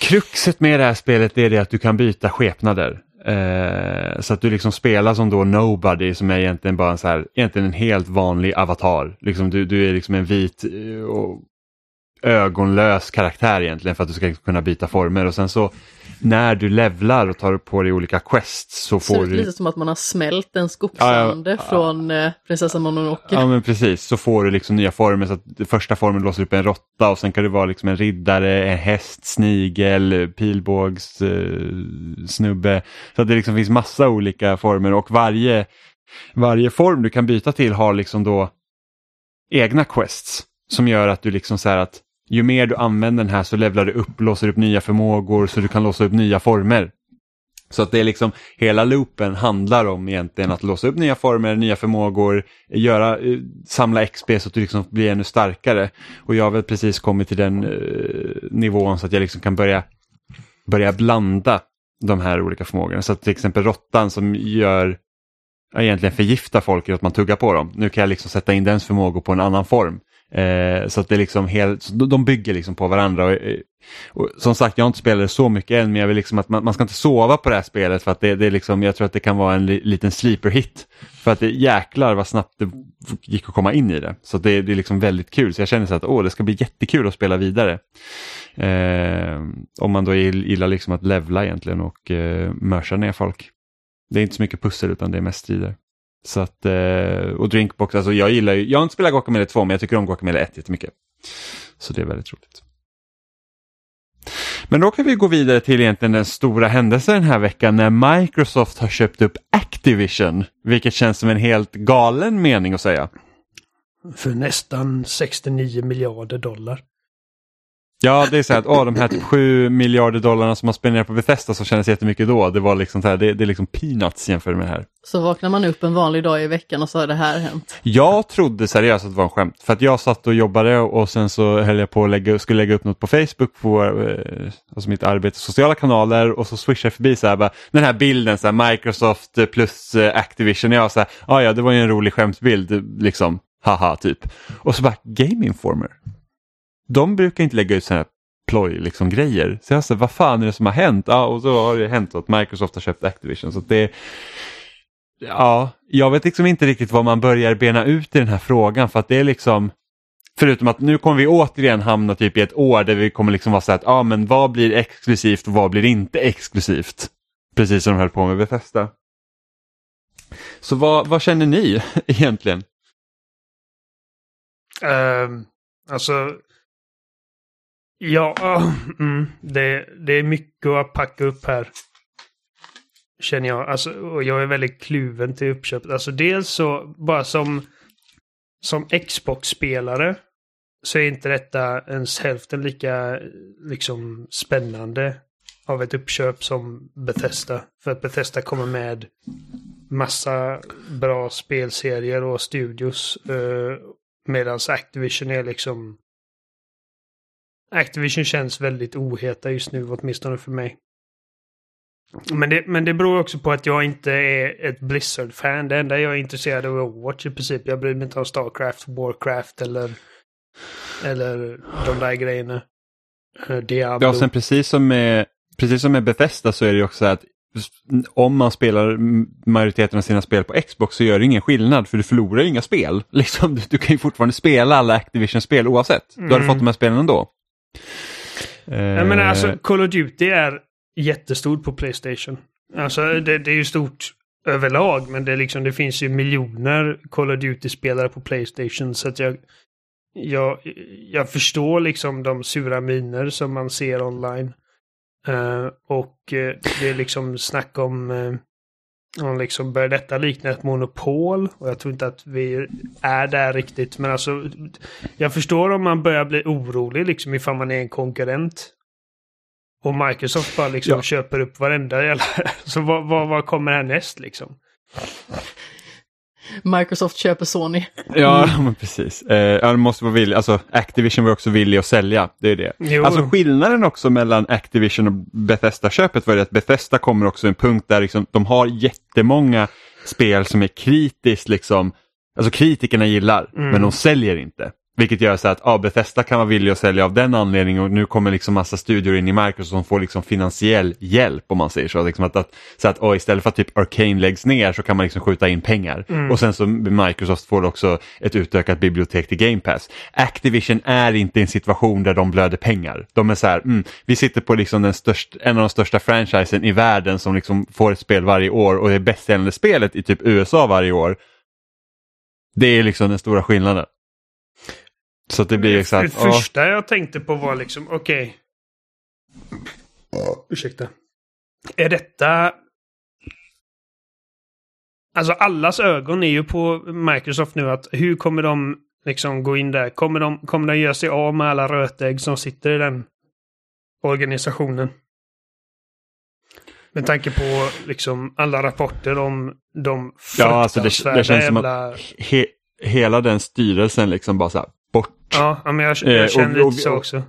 A: Kruxet med det här spelet är det att du kan byta skepnader. Eh, så att du liksom spelar som då Nobody som är egentligen bara en, så här, egentligen en helt vanlig avatar. Liksom du, du är liksom en vit eh, och ögonlös karaktär egentligen för att du ska kunna byta former och sen så när du levlar och tar på dig olika quests så får
B: så
A: du...
B: lite som att man har smält en skogsande ja, ja, från eh, prinsessan Mononoke.
A: Ja men precis, så får du liksom nya former så att första formen låser upp en råtta och sen kan det vara liksom en riddare, en häst, snigel, pilbågs, eh, snubbe. Så att det liksom finns massa olika former och varje, varje form du kan byta till har liksom då egna quests som gör att du liksom så här att ju mer du använder den här så levlar du upp, låser upp nya förmågor så du kan låsa upp nya former. Så att det är liksom, hela loopen handlar om egentligen att låsa upp nya former, nya förmågor, göra, eh, samla XP så att du liksom blir ännu starkare. Och jag har väl precis kommit till den eh, nivån så att jag liksom kan börja, börja blanda de här olika förmågorna. Så att till exempel råttan som gör, egentligen förgiftar folk genom att man tuggar på dem. Nu kan jag liksom sätta in dens förmågor på en annan form. Eh, så att det är liksom helt, de bygger liksom på varandra. Och, eh, och, som sagt, jag har inte spelat det så mycket än, men jag vill liksom att man, man ska inte sova på det här spelet för att det, det är liksom, jag tror att det kan vara en li, liten sleeper hit. För att det jäklar vad snabbt det gick att komma in i det. Så det, det är liksom väldigt kul, så jag känner så att åh, det ska bli jättekul att spela vidare. Eh, om man då gillar liksom att levla egentligen och eh, mörsa ner folk. Det är inte så mycket pussel utan det är mest strider. Så att, eh, och Drinkbox, alltså jag gillar ju, jag har inte spelat Guacamele 2 men jag tycker om Guacamele 1 jättemycket. Så det är väldigt roligt. Men då kan vi gå vidare till egentligen den stora händelsen den här veckan när Microsoft har köpt upp Activision. Vilket känns som en helt galen mening att säga.
C: För nästan 69 miljarder dollar.
A: Ja, det är så att åh, de här typ 7 miljarder dollarna som man spenderar på Bethesda som kändes jättemycket då, det var liksom så här, det, det är liksom peanuts jämfört med det här.
B: Så vaknar man upp en vanlig dag i veckan och så har det här hänt?
A: Jag trodde seriöst att det var en skämt, för att jag satt och jobbade och sen så höll jag på att lägga, skulle lägga upp något på Facebook på eh, alltså mitt arbete, sociala kanaler och så swishade jag förbi så här, bara, den här bilden, så här, Microsoft plus eh, Activision, jag så här, ah, ja det var ju en rolig skämtbild, liksom, haha typ. Och så bara, Game Informer de brukar inte lägga ut sådana här ploj liksom grejer. Så jag sa, vad fan är det som har hänt? Ja, och så har det hänt att Microsoft har köpt Activision. Så det, ja, jag vet liksom inte riktigt vad man börjar bena ut i den här frågan för att det är liksom Förutom att nu kommer vi återigen hamna typ i ett år där vi kommer liksom vara så att, ja men vad blir exklusivt och vad blir inte exklusivt? Precis som de höll på med Bethesda. Så vad, vad känner ni egentligen?
C: Um, alltså, Ja, ah, mm, det, det är mycket att packa upp här. Känner jag. Alltså, och jag är väldigt kluven till uppköpet. Alltså dels så, bara som, som Xbox-spelare så är inte detta ens hälften lika liksom spännande av ett uppköp som Bethesda. För att Bethesda kommer med massa bra spelserier och studios. Eh, Medan Activision är liksom Activision känns väldigt oheta just nu, åtminstone för mig. Men det, men det beror också på att jag inte är ett Blizzard-fan. Det enda jag är intresserad av är Overwatch i princip. Jag bryr mig inte om Starcraft, Warcraft eller, eller de där grejerna. eh, Diablo.
A: Ja, sen precis som med, precis som med Bethesda så är det ju också så att om man spelar majoriteten av sina spel på Xbox så gör det ingen skillnad för du förlorar inga spel. Liksom, du, du kan ju fortfarande spela alla Activision-spel oavsett. Du hade
C: Mm.
A: fått de här spelen ändå.
C: Eh, jag menar alltså Call of Duty är jättestort på Playstation. Alltså det, det är ju stort överlag men det, liksom, det finns ju miljoner Call of Duty-spelare på Playstation så att jag, jag, jag förstår liksom de sura miner som man ser online. Uh, och uh, det är liksom snack om uh, om liksom börjar detta likna ett monopol? Och jag tror inte att vi är där riktigt. Men alltså, jag förstår om man börjar bli orolig liksom ifall man är en konkurrent. Och Microsoft bara liksom
A: Ja.
C: köper upp varenda jävla... Så vad, vad, vad kommer härnäst liksom?
B: Microsoft köper Sony.
A: Ja, men precis. Eh, ja, det måste vara villig. Alltså, Activision var också villig att sälja. Det är det.
C: Jo.
A: Alltså skillnaden också mellan Activision och Bethesda-köpet var det att Bethesda kommer också en punkt där liksom, de har jättemånga spel som är kritiskt, liksom, alltså kritikerna gillar,
C: Mm.
A: men de säljer inte. Vilket gör så att ja, Bethesda kan vara villig att sälja av den anledningen och nu kommer liksom massa studior in i Microsoft som får liksom finansiell hjälp om man säger så. Liksom att, att, så att oh, istället för att typ Arcane läggs ner så kan man liksom skjuta in pengar.
C: Mm.
A: Och sen så Microsoft får också ett utökat bibliotek till Game Pass. Activision är inte i en situation där de blöder pengar. De är så här, mm, vi sitter på liksom den störst, en av de största franchisen i världen som liksom får ett spel varje år och det är bäst säljande spelet i typ USA varje år. Det är liksom den stora skillnaden. Så att det blir
C: Det
A: exakt, ja,
C: första jag tänkte på var liksom, okej. Ursäkta. Är detta... Alltså allas ögon är ju på Microsoft nu att hur kommer de liksom gå in där? Kommer de, kommer de göra sig av med alla rötägg som sitter i den organisationen? Med tanke på liksom alla rapporter om de
A: Ja, alltså det- det
C: fruktansvärda
A: känns som att-
C: jävla...
A: he, hela den styrelsen liksom bara så här, bort.
C: Ja, men jag,
A: Eh,
C: jag
A: och-
C: känner lite så också.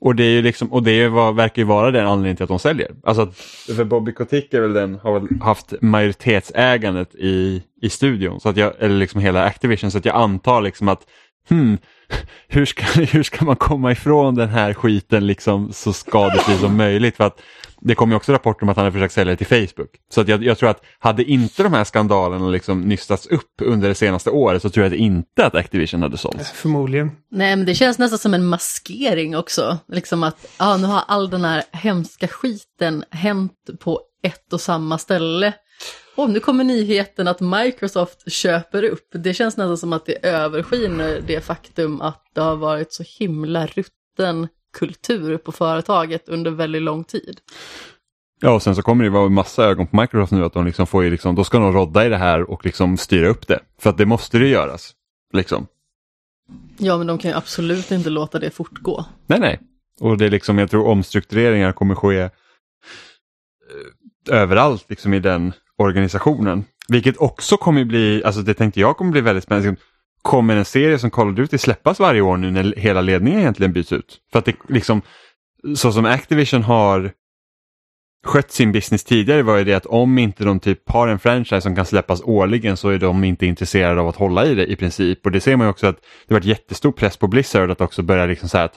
A: Och det är ju liksom, och det vad, verkar ju vara den anledningen till att de säljer. Alltså att, för Bobby Kotick är väl den, har väl haft majoritetsägandet i, i studion, så att jag, eller liksom hela Activision, så att jag antar liksom att hmm, hur ska, hur ska man komma ifrån den här skiten liksom så skadefri som möjligt? För att det kom ju också rapporter om att han hade försökt sälja det till Facebook. Så att jag, jag tror att hade inte de här skandalerna liksom nystats upp under det senaste året så tror jag inte att Activision hade sålt.
C: Förmodligen.
B: Nej, men det känns nästan som en maskering också. Liksom att ja, nu har all den här hemska skiten hänt på ett och samma ställe. Och nu kommer nyheten att Microsoft köper upp. Det känns nästan som att det överskiner det faktum att det har varit så himla rutten kultur på företaget under väldigt lång tid.
A: Ja, och sen så kommer det vara massa ögon på Microsoft nu att de liksom får ju liksom, då ska de rodda i det här och liksom styra upp det. För att det måste det göras. Liksom.
B: Ja, men de kan ju absolut inte låta det fortgå.
A: Nej, nej. Och det är liksom, jag tror omstruktureringar kommer ske eh, överallt liksom i den organisationen. Vilket också kommer bli, alltså det tänkte jag kommer bli väldigt spännande. Kommer en serie som Call of Duty släppas varje år nu när hela ledningen egentligen byts ut? För att det liksom, så som Activision har skött sin business tidigare var ju det att om inte de typ har en franchise som kan släppas årligen så är de inte intresserade av att hålla i det i princip. Och det ser man ju också att det varit jättestor press på Blizzard att också börja liksom här att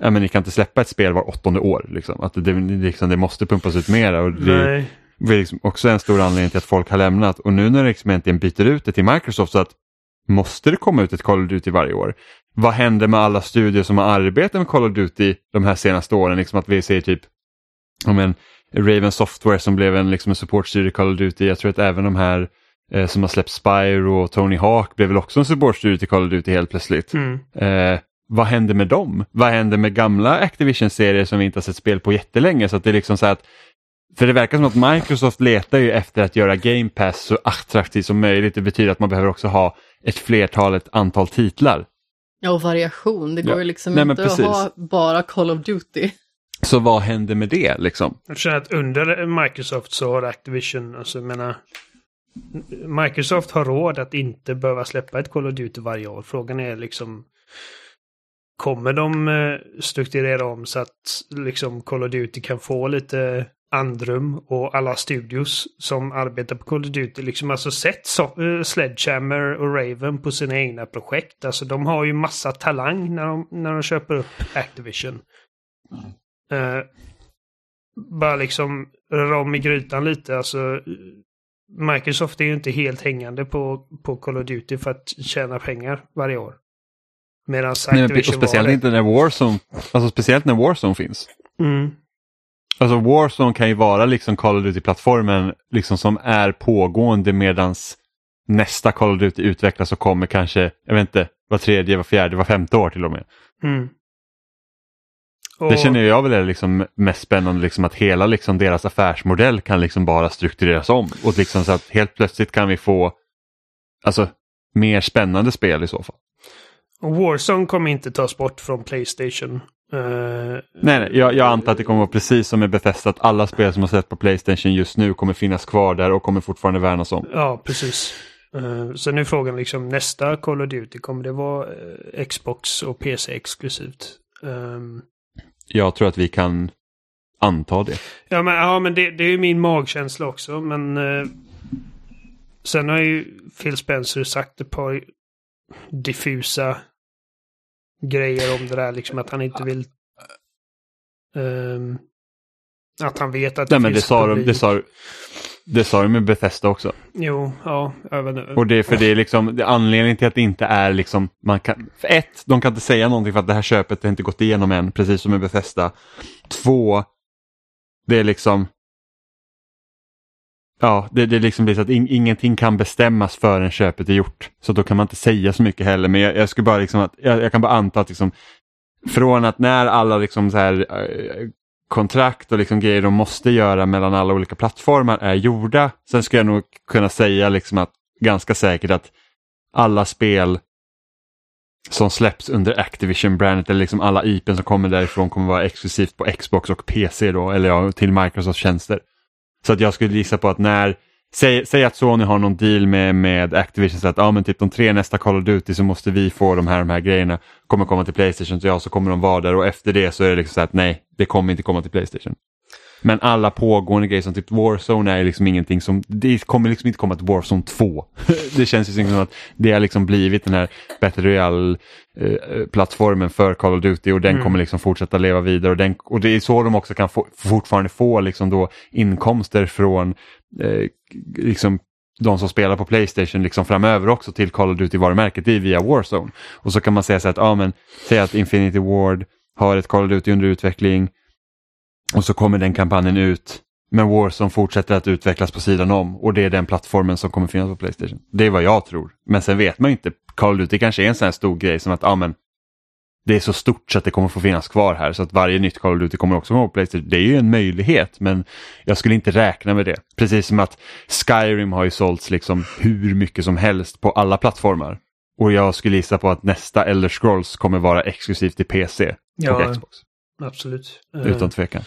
A: ja, men ni kan inte släppa ett spel var åttonde år. Liksom. Att det, liksom, det måste pumpas ut mera. Och det, det är liksom också en stor anledning till att folk har lämnat. Och nu när liksom äntligen byter ut det till Microsoft så att måste det komma ut ett Call of Duty varje år? Vad händer med alla studier som har arbetat med Call of Duty de här senaste åren? Liksom att vi ser typ om en Raven Software som blev en, liksom en supportstudio i Call of Duty. Jag tror att även de här eh, som har släppt Spyro och Tony Hawk blev väl också en supportstudio till Call of Duty helt plötsligt.
C: Mm.
A: Eh, vad händer med dem? Vad händer med gamla Activision-serier som vi inte har sett spel på jättelänge? Så att det är liksom så att, för det verkar som att Microsoft letar ju efter att göra Game Pass så attraktivt som möjligt. Det betyder att man behöver också ha ett flertal, ett antal titlar.
B: Ja, och variation. Det går
A: Ja.
B: ju liksom
A: Nej,
B: inte att ha bara Call of Duty.
A: Så vad händer med det liksom?
C: Jag känner att under Microsoft så har Activision, alltså jag menar, Microsoft har råd att inte behöva släppa ett Call of Duty varje år. Frågan är liksom, kommer de eh, strukturera om så att liksom Call of Duty kan få lite andrum och alla studios som arbetar på Call of Duty, liksom alltså sett så, eh, Sledgehammer och Raven på sina egna projekt. Alltså de har ju massa talang när de, när de köper upp Activision. Eh, bara liksom röra om i grytan lite. Alltså, Microsoft är ju inte helt hängande på, på Call of Duty för att tjäna pengar varje år. Medan
A: Nej, men, och
C: Activision
A: speciellt
C: var det.
A: inte när Warzone, alltså speciellt när Warzone finns.
C: Mm.
A: Alltså Warzone kan ju vara liksom Call of Duty-plattformen liksom som är pågående medans nästa Call of Duty utvecklas och kommer kanske, jag vet inte, var tredje, var fjärde, var femte år till och med.
C: Mm.
A: Det
C: Och-
A: känner jag väl är liksom mest spännande, liksom att hela liksom deras affärsmodell kan liksom bara struktureras om. Och liksom så att helt plötsligt kan vi få alltså, mer spännande spel i så fall.
C: Och Warzone kommer inte tas bort från Playstation. Eh,
A: Nej, nej jag, jag antar att det kommer vara precis som med Bethesda, att alla spel som har sett på Playstation just nu kommer finnas kvar där och kommer fortfarande värnas om.
C: ja, precis. Uh, så nu är frågan liksom nästa Call of Duty, kommer det vara eh, Xbox och PC exklusivt? Ehm,
A: Jag tror att vi kan anta det.
C: ja, men, ja, men det, det är ju min magkänsla också, men eh, sen har ju Phil Spencer sagt ett par diffusa grejer om det där, liksom att han inte vill ehm, att han vet att
A: Nej, men det sa, de, det, sa, det sa de med Bethesda också.
C: Jo, ja.
A: Och det är för det är liksom det är anledningen till att det inte är liksom, man kan, för ett, de kan inte säga någonting för att det här köpet har inte gått igenom än, precis som med Bethesda. Två, det är liksom, ja, det, det liksom blir så att in, ingenting kan bestämmas förrän köpet är gjort. Så då kan man inte säga så mycket heller, men jag, jag skulle bara liksom att, jag, jag kan bara anta att liksom, från att när alla liksom så här eh, kontrakt och liksom grejer de måste göra mellan alla olika plattformar är gjorda. Sen skulle jag nog kunna säga liksom att ganska säkert att alla spel som släpps under Activision-brandet eller liksom alla IPn som kommer därifrån kommer vara exklusivt på Xbox och PC då, eller ja, till Microsofts tjänster. Så att jag skulle gissa på att när, säg, säg att Sony har någon deal med, med Activision så att ja men typ de tre nästa Call of Duty så måste vi få de här, de här grejerna, kommer komma till Playstation så ja så kommer de vara där och efter det så är det liksom så att nej, det kommer inte komma till Playstation. Men alla pågående grejer som typ Warzone är liksom ingenting som, det kommer liksom inte komma till Warzone 2. det känns ju som att det har liksom blivit den här Battle Royale-plattformen för Call of Duty och den
C: Mm.
A: kommer liksom fortsätta leva vidare och, den, och det är så de också kan få, fortfarande få liksom då inkomster från eh, liksom de som spelar på Playstation liksom framöver också till Call of Duty-varumärket, det är via Warzone. Och så kan man säga så att, ja men, säg att Infinity Ward har ett Call of Duty under utveckling och så kommer den kampanjen ut men Warzone fortsätter att utvecklas på sidan om och det är den plattformen som kommer finnas på Playstation. Det är vad jag tror. Men sen vet man ju inte, Call of Duty kanske är en sån här stor grej som att, ja men, det är så stort så att det kommer få finnas kvar här så att varje nytt Call of Duty kommer också komma på Playstation. Det är ju en möjlighet men jag skulle inte räkna med det. Precis som att Skyrim har ju sålts liksom hur mycket som helst på alla plattformar. Och jag skulle gissa på att nästa Elder Scrolls kommer vara exklusivt till PC och
C: Ja.
A: Xbox.
C: Absolut. Eh,
A: Utan tvekan.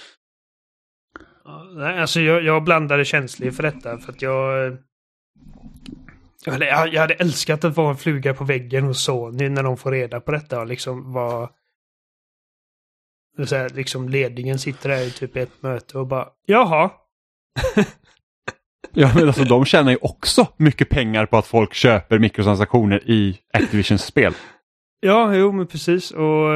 C: Nej, Alltså jag, jag blandade känslor för detta för att jag... Jag hade, jag hade älskat att vara en fluga på väggen hos Sony när de får reda på detta och liksom vad... Så här, liksom ledningen sitter där i typ ett möte och bara Jaha.
A: Ja, men alltså de tjänar ju också mycket pengar på att folk köper mikrotransaktioner i Activisions spel.
C: Ja, jo men precis och...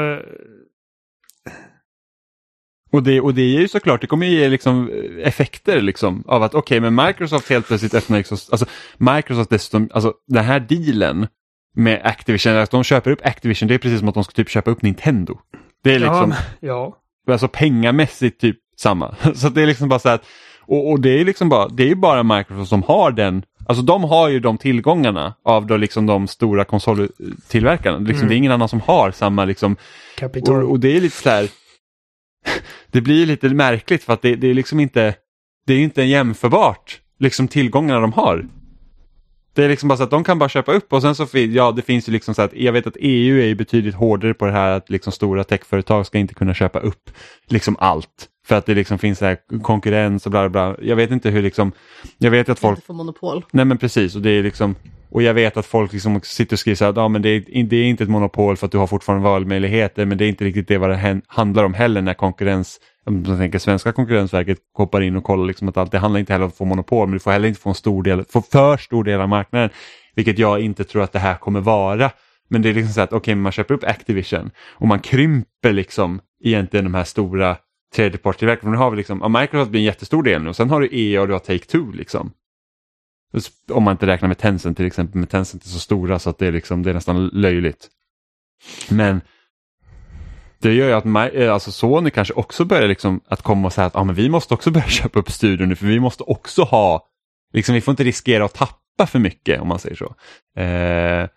A: Och det, och det är ju såklart, det kommer ju ge liksom eh, effekter liksom av att okej, men Microsoft helt plötsligt öppnar liksom, alltså Microsoft dessutom, alltså den här dealen med Activision, att de köper upp Activision, det är precis som att de ska typ köpa upp Nintendo. Det är
C: Ja,
A: liksom,
C: men- ja.
A: alltså pengamässigt typ samma. Så det är liksom bara så att, och, och det är liksom bara, det är ju bara Microsoft som har den, alltså de har ju de tillgångarna av då liksom de stora konsoltillverkarna. Liksom,
C: Mm.
A: Det är ingen annan som har samma liksom, och, och det är lite så här, det blir lite märkligt för att det, det är liksom inte, det är inte jämförbart, liksom tillgångarna de har. Det är liksom bara så att de kan bara köpa upp och sen så ja det finns ju liksom så att jag vet att EU är ju betydligt hårdare på det här att liksom stora techföretag ska inte kunna köpa upp liksom allt. För att det liksom finns så här konkurrens och bla bla. Jag vet inte hur liksom, jag vet att folk
B: Inte få monopol.
A: Nej men precis och det är liksom och jag vet att folk liksom sitter och skriver så här, ja men det är, det är inte ett monopol för att du har fortfarande valmöjligheter men det är inte riktigt det vad det handlar om heller när konkurrens, om man tänker svenska konkurrensverket hoppar in och kollar liksom att allt, det handlar inte heller om att få monopol men du får heller inte få en stor del, få för stor del av marknaden. Vilket jag inte tror att det här kommer vara. Men det är liksom så att okej, man köper upp Activision och man krymper liksom egentligen de här stora tredjepartstillverkarna. Nu har vi liksom, Microsoft blir en jättestor del nu och sen har du EA och du har Take-Two liksom. Om man inte räknar med Tencent till exempel, men Tencent är så stora så att det är, liksom, det är nästan löjligt. Men det gör ju att My, eh, alltså Sony kanske också börjar liksom att komma och säga att ah, men vi måste också börja köpa upp studion nu för vi måste också ha, liksom, vi får inte riskera att tappa för mycket om man säger så. Eh,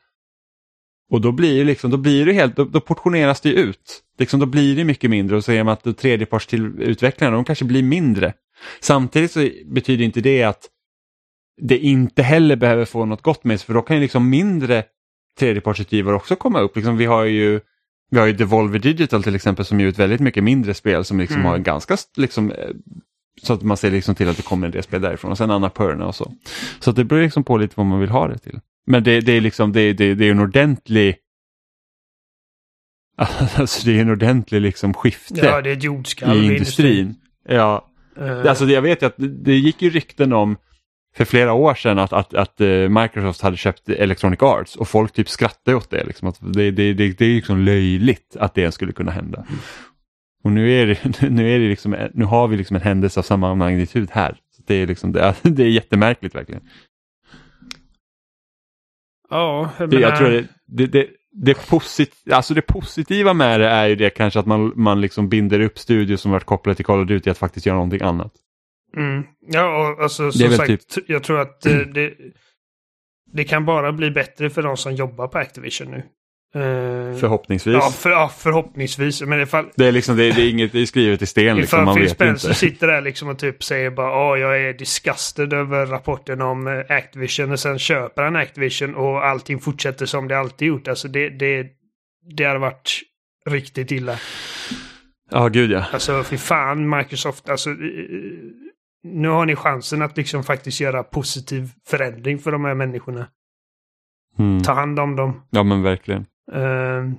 A: och då blir, liksom, då blir det helt, då, då portioneras det ut. Liksom, då blir det mycket mindre och så är man att tredjepartsutvecklarna de kanske blir mindre. Samtidigt så betyder inte det att det inte heller behöver få något gott med sig för då kan ju liksom mindre tredjepartsutgivare också komma upp. Liksom, vi har ju vi har ju Devolver Digital till exempel som ger ut väldigt mycket mindre spel som liksom mm. har en ganska liksom, eh, så att man ser liksom till att det kommer en del spel därifrån och sen Anna Perna och så. Så det beror liksom på lite vad man vill ha det till. Men det, det är liksom det, det, det är en ordentlig Alltså det är en ordentlig liksom skifte
C: ja, det är ett
A: i industrin. Ja, uh. alltså jag vet ju att det, det gick ju rykten om för flera år sedan att, att, att uh, Microsoft hade köpt Electronic Arts och folk typ skrattade åt det. Liksom, att det, det, det, det är liksom löjligt att det skulle kunna hända. Och nu, är det, nu, är det liksom, nu har vi liksom en händelse av samma magnitud här. Så det, är liksom, det, det är jättemärkligt verkligen.
C: Ja,
A: jag, menar... jag tror det, det, det, det, posit, alltså det positiva med det är ju det kanske att man, man liksom binder upp studios som varit kopplade till Call of Duty att faktiskt göra någonting annat.
C: Mm. Ja, och alltså som sagt, typ... jag tror att det, det, det, kan bara bli bättre för de som jobbar på Activision nu.
A: Uh, förhoppningsvis.
C: Ja, för, ja, förhoppningsvis. Men ifall,
A: det, är liksom, det, det är inget det är skrivet i sten. Liksom, man Phil
C: Spencer sitter där liksom och typ säger bara åh, jag är disgusted över rapporten om uh, Activision och sen köper han Activision och allting fortsätter som det alltid gjort. Alltså det, det, det hade varit riktigt illa.
A: Ja, gud ja.
C: Alltså fy fan Microsoft. Alltså, nu har ni chansen att liksom faktiskt göra positiv förändring för de här människorna. Mm. Ta hand om dem.
A: Ja men verkligen.
C: Uh,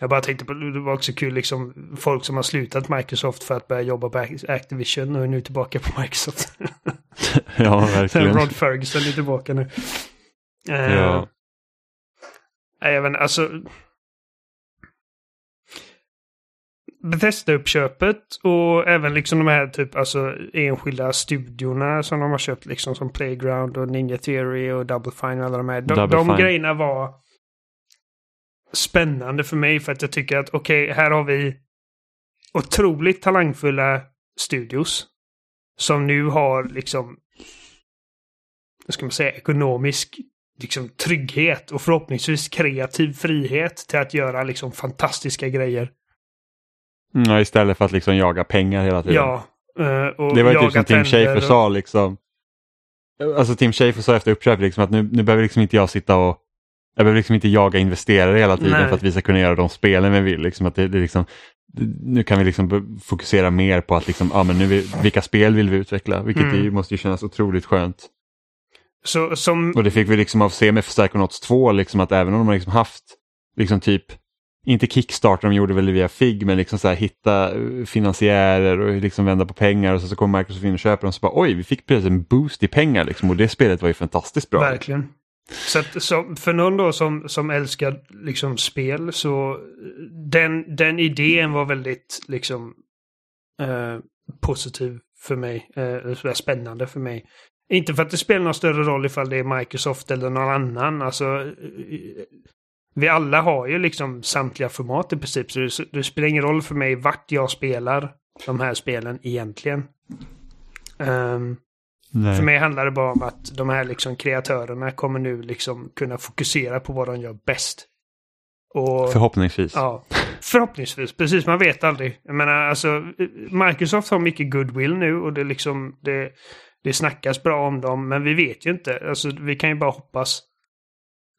C: jag bara tänkte på, det var också kul liksom, folk som har slutat Microsoft för att börja jobba på Activision och är nu tillbaka på Microsoft.
A: ja, verkligen.
C: Rod Ferguson är tillbaka nu. Uh, ja. Även, alltså, Bethesda-uppköpet och även liksom de här typ alltså enskilda studiorna som de har köpt liksom som Playground och Ninja Theory och Double Fine och alla de här. De, de grejerna var spännande för mig för att jag tycker att okej, okay, här har vi otroligt talangfulla studios som nu har liksom, vad ska man säga, ekonomisk liksom, trygghet och förhoppningsvis kreativ frihet till att göra liksom fantastiska grejer.
A: Ja, istället för att liksom jaga pengar hela tiden.
C: Ja.
A: Eh, och det var ju typ som Tim Schafer och... sa liksom. Alltså Tim Schafer sa efter uppköpet liksom att nu, nu behöver liksom inte jag sitta och jag behöver liksom inte jaga investerare hela tiden Nej. för att vi ska kunna göra de spelen vi vill. Liksom att det, det liksom, nu kan vi liksom fokusera mer på att liksom, ja, men nu vi, vilka spel vill vi utveckla, vilket mm. det måste ju kännas otroligt skönt.
C: Så, som...
A: Och det fick vi liksom av med Psychonauts 2, liksom att även om de har liksom haft liksom typ inte Kickstarter, de gjorde väl det via FIG, men liksom så här, hitta eh, finansiärer och liksom vända på pengar och så, så kommer Microsoft in och köper dem så bara oj, vi fick precis en boost i pengar liksom och det spelet var ju fantastiskt bra.
C: Verkligen. Så, att, så för någon då som, som älskar liksom spel så eh, den, den idén var väldigt liksom eh, positiv för mig. Eh, spännande för mig. Inte för att det spelar någon större roll ifall det är Microsoft eller någon annan. Alltså, eh, vi alla har ju liksom samtliga format i princip. Så det, det spelar ingen roll för mig vart jag spelar de här spelen egentligen. Um, för mig handlar det bara om att de här liksom kreatörerna kommer nu liksom kunna fokusera på vad de gör bäst.
A: Och, förhoppningsvis.
C: Ja, förhoppningsvis. Precis, man vet aldrig. Jag menar, alltså, Microsoft har mycket goodwill nu och det liksom det, det snackas bra om dem, men vi vet ju inte. Alltså, vi kan ju bara hoppas.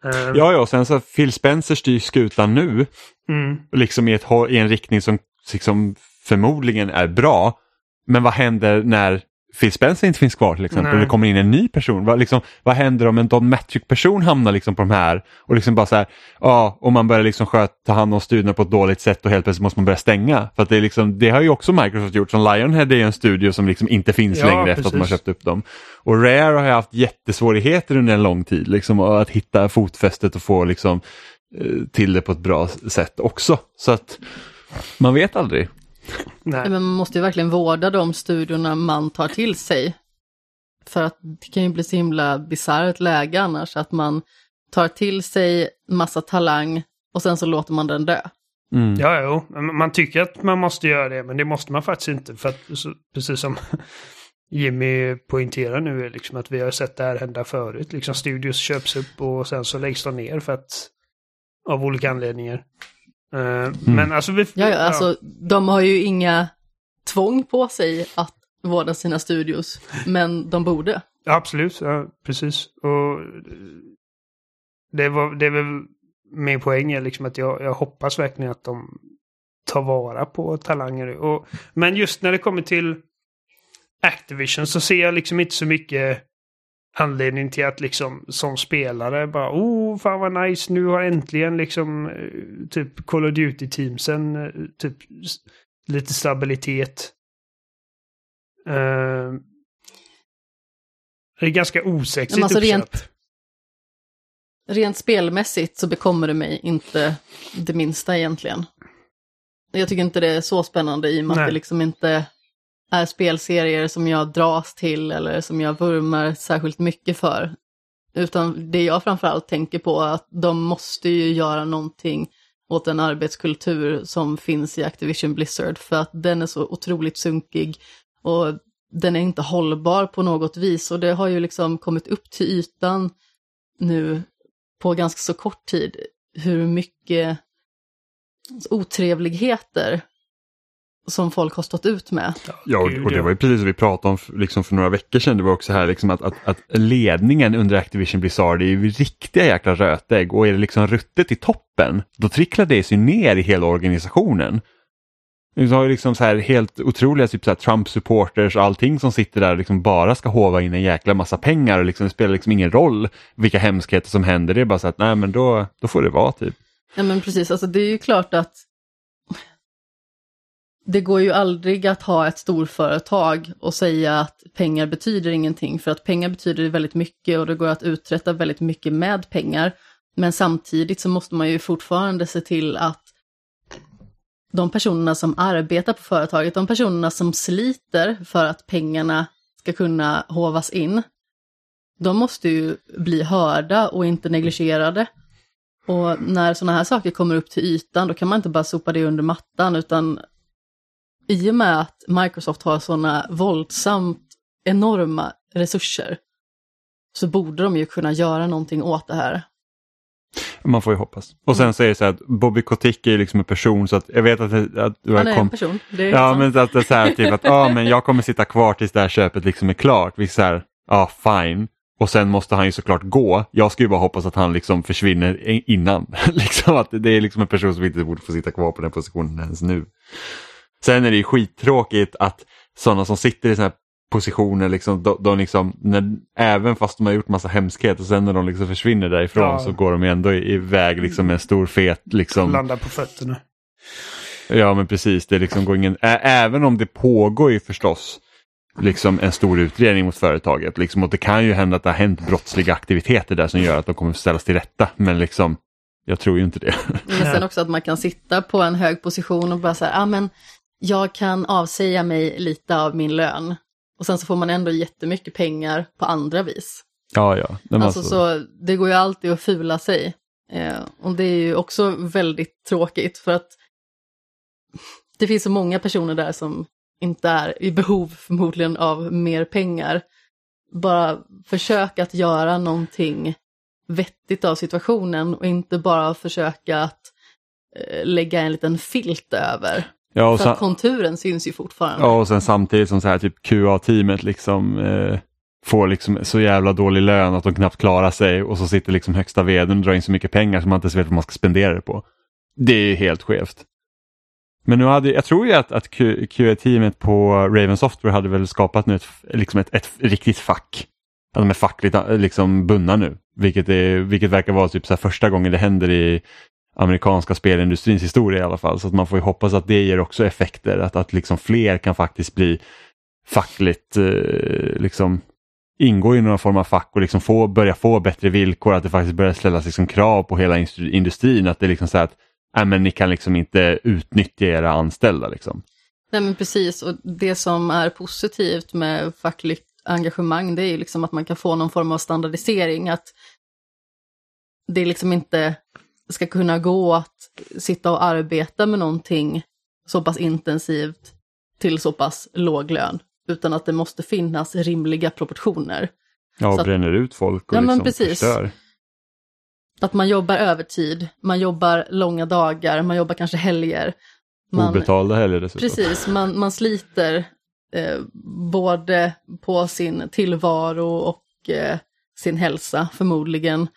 A: Um, ja, ja, och sen så Phil Spencer styr skutan nu. Mm. Liksom i, ett, i en riktning som liksom förmodligen är bra. Men vad händer när Phil Spencer inte finns kvar till exempel, Nej. det kommer in en ny person. Vad, liksom, vad händer om en Don Matrick-person hamnar liksom på de här och liksom bara så här, ja, och man börjar liksom sköta, ta hand om studierna på ett dåligt sätt och helt plötsligt måste man börja stänga. För det, är liksom, det har ju också Microsoft gjort, som Lionhead är en studio som liksom inte finns ja, längre precis. efter att man köpt upp dem. Och Rare har haft jättesvårigheter under en lång tid, liksom, att hitta fotfästet och få liksom, eh, till det på ett bra sätt också. Så att Man vet aldrig.
C: Nej.
B: Men man måste ju verkligen vårda de studiorna man tar till sig. För att det kan ju bli så himla bisarrt läge annars, att man tar till sig massa talang och sen så låter man den dö.
A: Mm.
C: Ja, jo. Man tycker att man måste göra det, men det måste man faktiskt inte. För att, precis som Jimmy poängterar nu, är liksom att vi har sett det här hända förut. Liksom studios köps upp och sen så läggs de ner för att av olika anledningar. Eh, Men alltså vi...
B: Ja, ja, alltså de har ju inga tvång på sig att vårda sina studios, men de borde.
C: Absolut, ja, precis. Och det, var, det är väl min poäng är liksom att jag, jag hoppas verkligen att de tar vara på talanger. Och, men just när det kommer till Activision så ser jag liksom inte så mycket anledning till att liksom som spelare bara oh fan vad nice nu har äntligen liksom eh, typ Call of Duty-teamsen eh, typ lite stabilitet. Eh, det är ganska osexigt
B: Men alltså
C: uppsatt.
B: rent- Rent spelmässigt så bekommer det mig inte det minsta egentligen. Jag tycker inte det är så spännande i och med
C: Nej.
B: att det liksom inte är spelserier som jag dras till eller som jag vurmar särskilt mycket för. Utan det jag framförallt tänker på är att de måste ju göra någonting åt den arbetskultur som finns i Activision Blizzard för att den är så otroligt sunkig och den är inte hållbar på något vis och det har ju liksom kommit upp till ytan nu på ganska så kort tid hur mycket otrevligheter som folk har stått ut med.
A: Ja, och, och det var ju precis som vi pratade om liksom för några veckor sedan. Det var också här liksom att, att, att ledningen under Activision Blizzard är ju riktiga jäkla rötägg och är det liksom ruttet i toppen, då tricklar det sig ner i hela organisationen. Vi har ju liksom så här helt otroliga typ så här Trump-supporters och allting som sitter där och liksom bara ska hova in en jäkla massa pengar och liksom, det spelar liksom ingen roll vilka hemskheter som händer. Det är bara så att nej men då, då får det vara typ.
B: Ja men precis, alltså det är ju klart att det går ju aldrig att ha ett storföretag och säga att pengar betyder ingenting, för att pengar betyder väldigt mycket och det går att uträtta väldigt mycket med pengar. Men samtidigt så måste man ju fortfarande se till att de personerna som arbetar på företaget, de personerna som sliter för att pengarna ska kunna hovas in, de måste ju bli hörda och inte negligerade. Och när sådana här saker kommer upp till ytan, då kan man inte bara sopa det under mattan, utan i och med att Microsoft har sådana våldsamt enorma resurser, så borde de ju kunna göra någonting åt det här.
A: Man får ju hoppas. Och sen så är det så här att Bobby Kotick är ju liksom en person så att jag vet att, att du
B: Han är
A: kom,
B: en person. Är
A: Ja, men att det är så här typ att ja, men jag kommer sitta kvar tills det här köpet liksom är klart. Vi så här, ja fine. Och sen måste han ju såklart gå. Jag ska ju bara hoppas att han liksom försvinner innan. liksom att det är liksom en person som inte borde få sitta kvar på den positionen ens nu. Sen är det ju skittråkigt att sådana som sitter i sådana här positioner, liksom, de, de liksom, när, även fast de har gjort massa hemskheter, sen när de liksom försvinner därifrån
C: Ja.
A: så går de ändå iväg liksom, med en stor fet liksom,
C: Landa på fötterna.
A: Ja men precis, det liksom går ingen, ä- även om det pågår ju förstås liksom en stor utredning mot företaget. Liksom, och det kan ju hända att det har hänt brottsliga aktiviteter där som gör att de kommer ställas till rätta. Men liksom, jag tror ju inte det.
B: Men sen också att man kan sitta på en hög position och bara så här, ah, men jag kan avsäga mig lite av min lön. Och sen så får man ändå jättemycket pengar på andra vis.
A: ja, ja. Men
B: Alltså,
A: alltså,
B: så det går ju alltid att fula sig. Eh, och det är ju också väldigt tråkigt för att det finns så många personer där som inte är i behov förmodligen av mer pengar. Bara försök att göra någonting vettigt av situationen och inte bara försöka att eh, lägga en liten filt över.
A: Ja, och
B: För
A: sen,
B: konturen syns ju fortfarande.
A: ja, och sen samtidigt som så här typ QA-teamet liksom eh, får liksom så jävla dålig lön att de knappt klarar sig och så sitter liksom högsta vdn och drar in så mycket pengar som man inte ens vet vad man ska spendera det på. Det är helt skevt. Men nu hade, jag tror ju att, att QA-teamet på Raven Software hade väl skapat nu ett, liksom ett, ett riktigt fack. Att de är fackligt eh, liksom bundna nu. Vilket, är, vilket verkar vara typ så första gången det händer i amerikanska spelindustrins historia i alla fall. Så att man får ju hoppas att det ger också effekter. Att, att liksom fler kan faktiskt bli fackligt eh, liksom ingå i någon form av fack och liksom få, börja få bättre villkor. Att det faktiskt börjar ställas liksom krav på hela industrin. Att det är liksom så här att äh, men ni kan liksom inte utnyttja era anställda. Liksom.
B: Nej men precis, och det som är positivt med fackligt engagemang det är ju liksom att man kan få någon form av standardisering. Att det är liksom inte ska kunna gå att sitta och arbeta med någonting så pass intensivt till så pass låg lön. Utan att det måste finnas rimliga proportioner.
A: Ja, och
B: Så att-
A: bränner ut folk och
B: Ja, men
A: liksom
B: precis.
A: förstör.
B: Att man jobbar övertid, man jobbar långa dagar, man jobbar kanske helger. Man,
A: Obetalda heller dessutom.
B: Precis, man, man sliter eh, både på sin tillvaro och eh, sin hälsa förmodligen.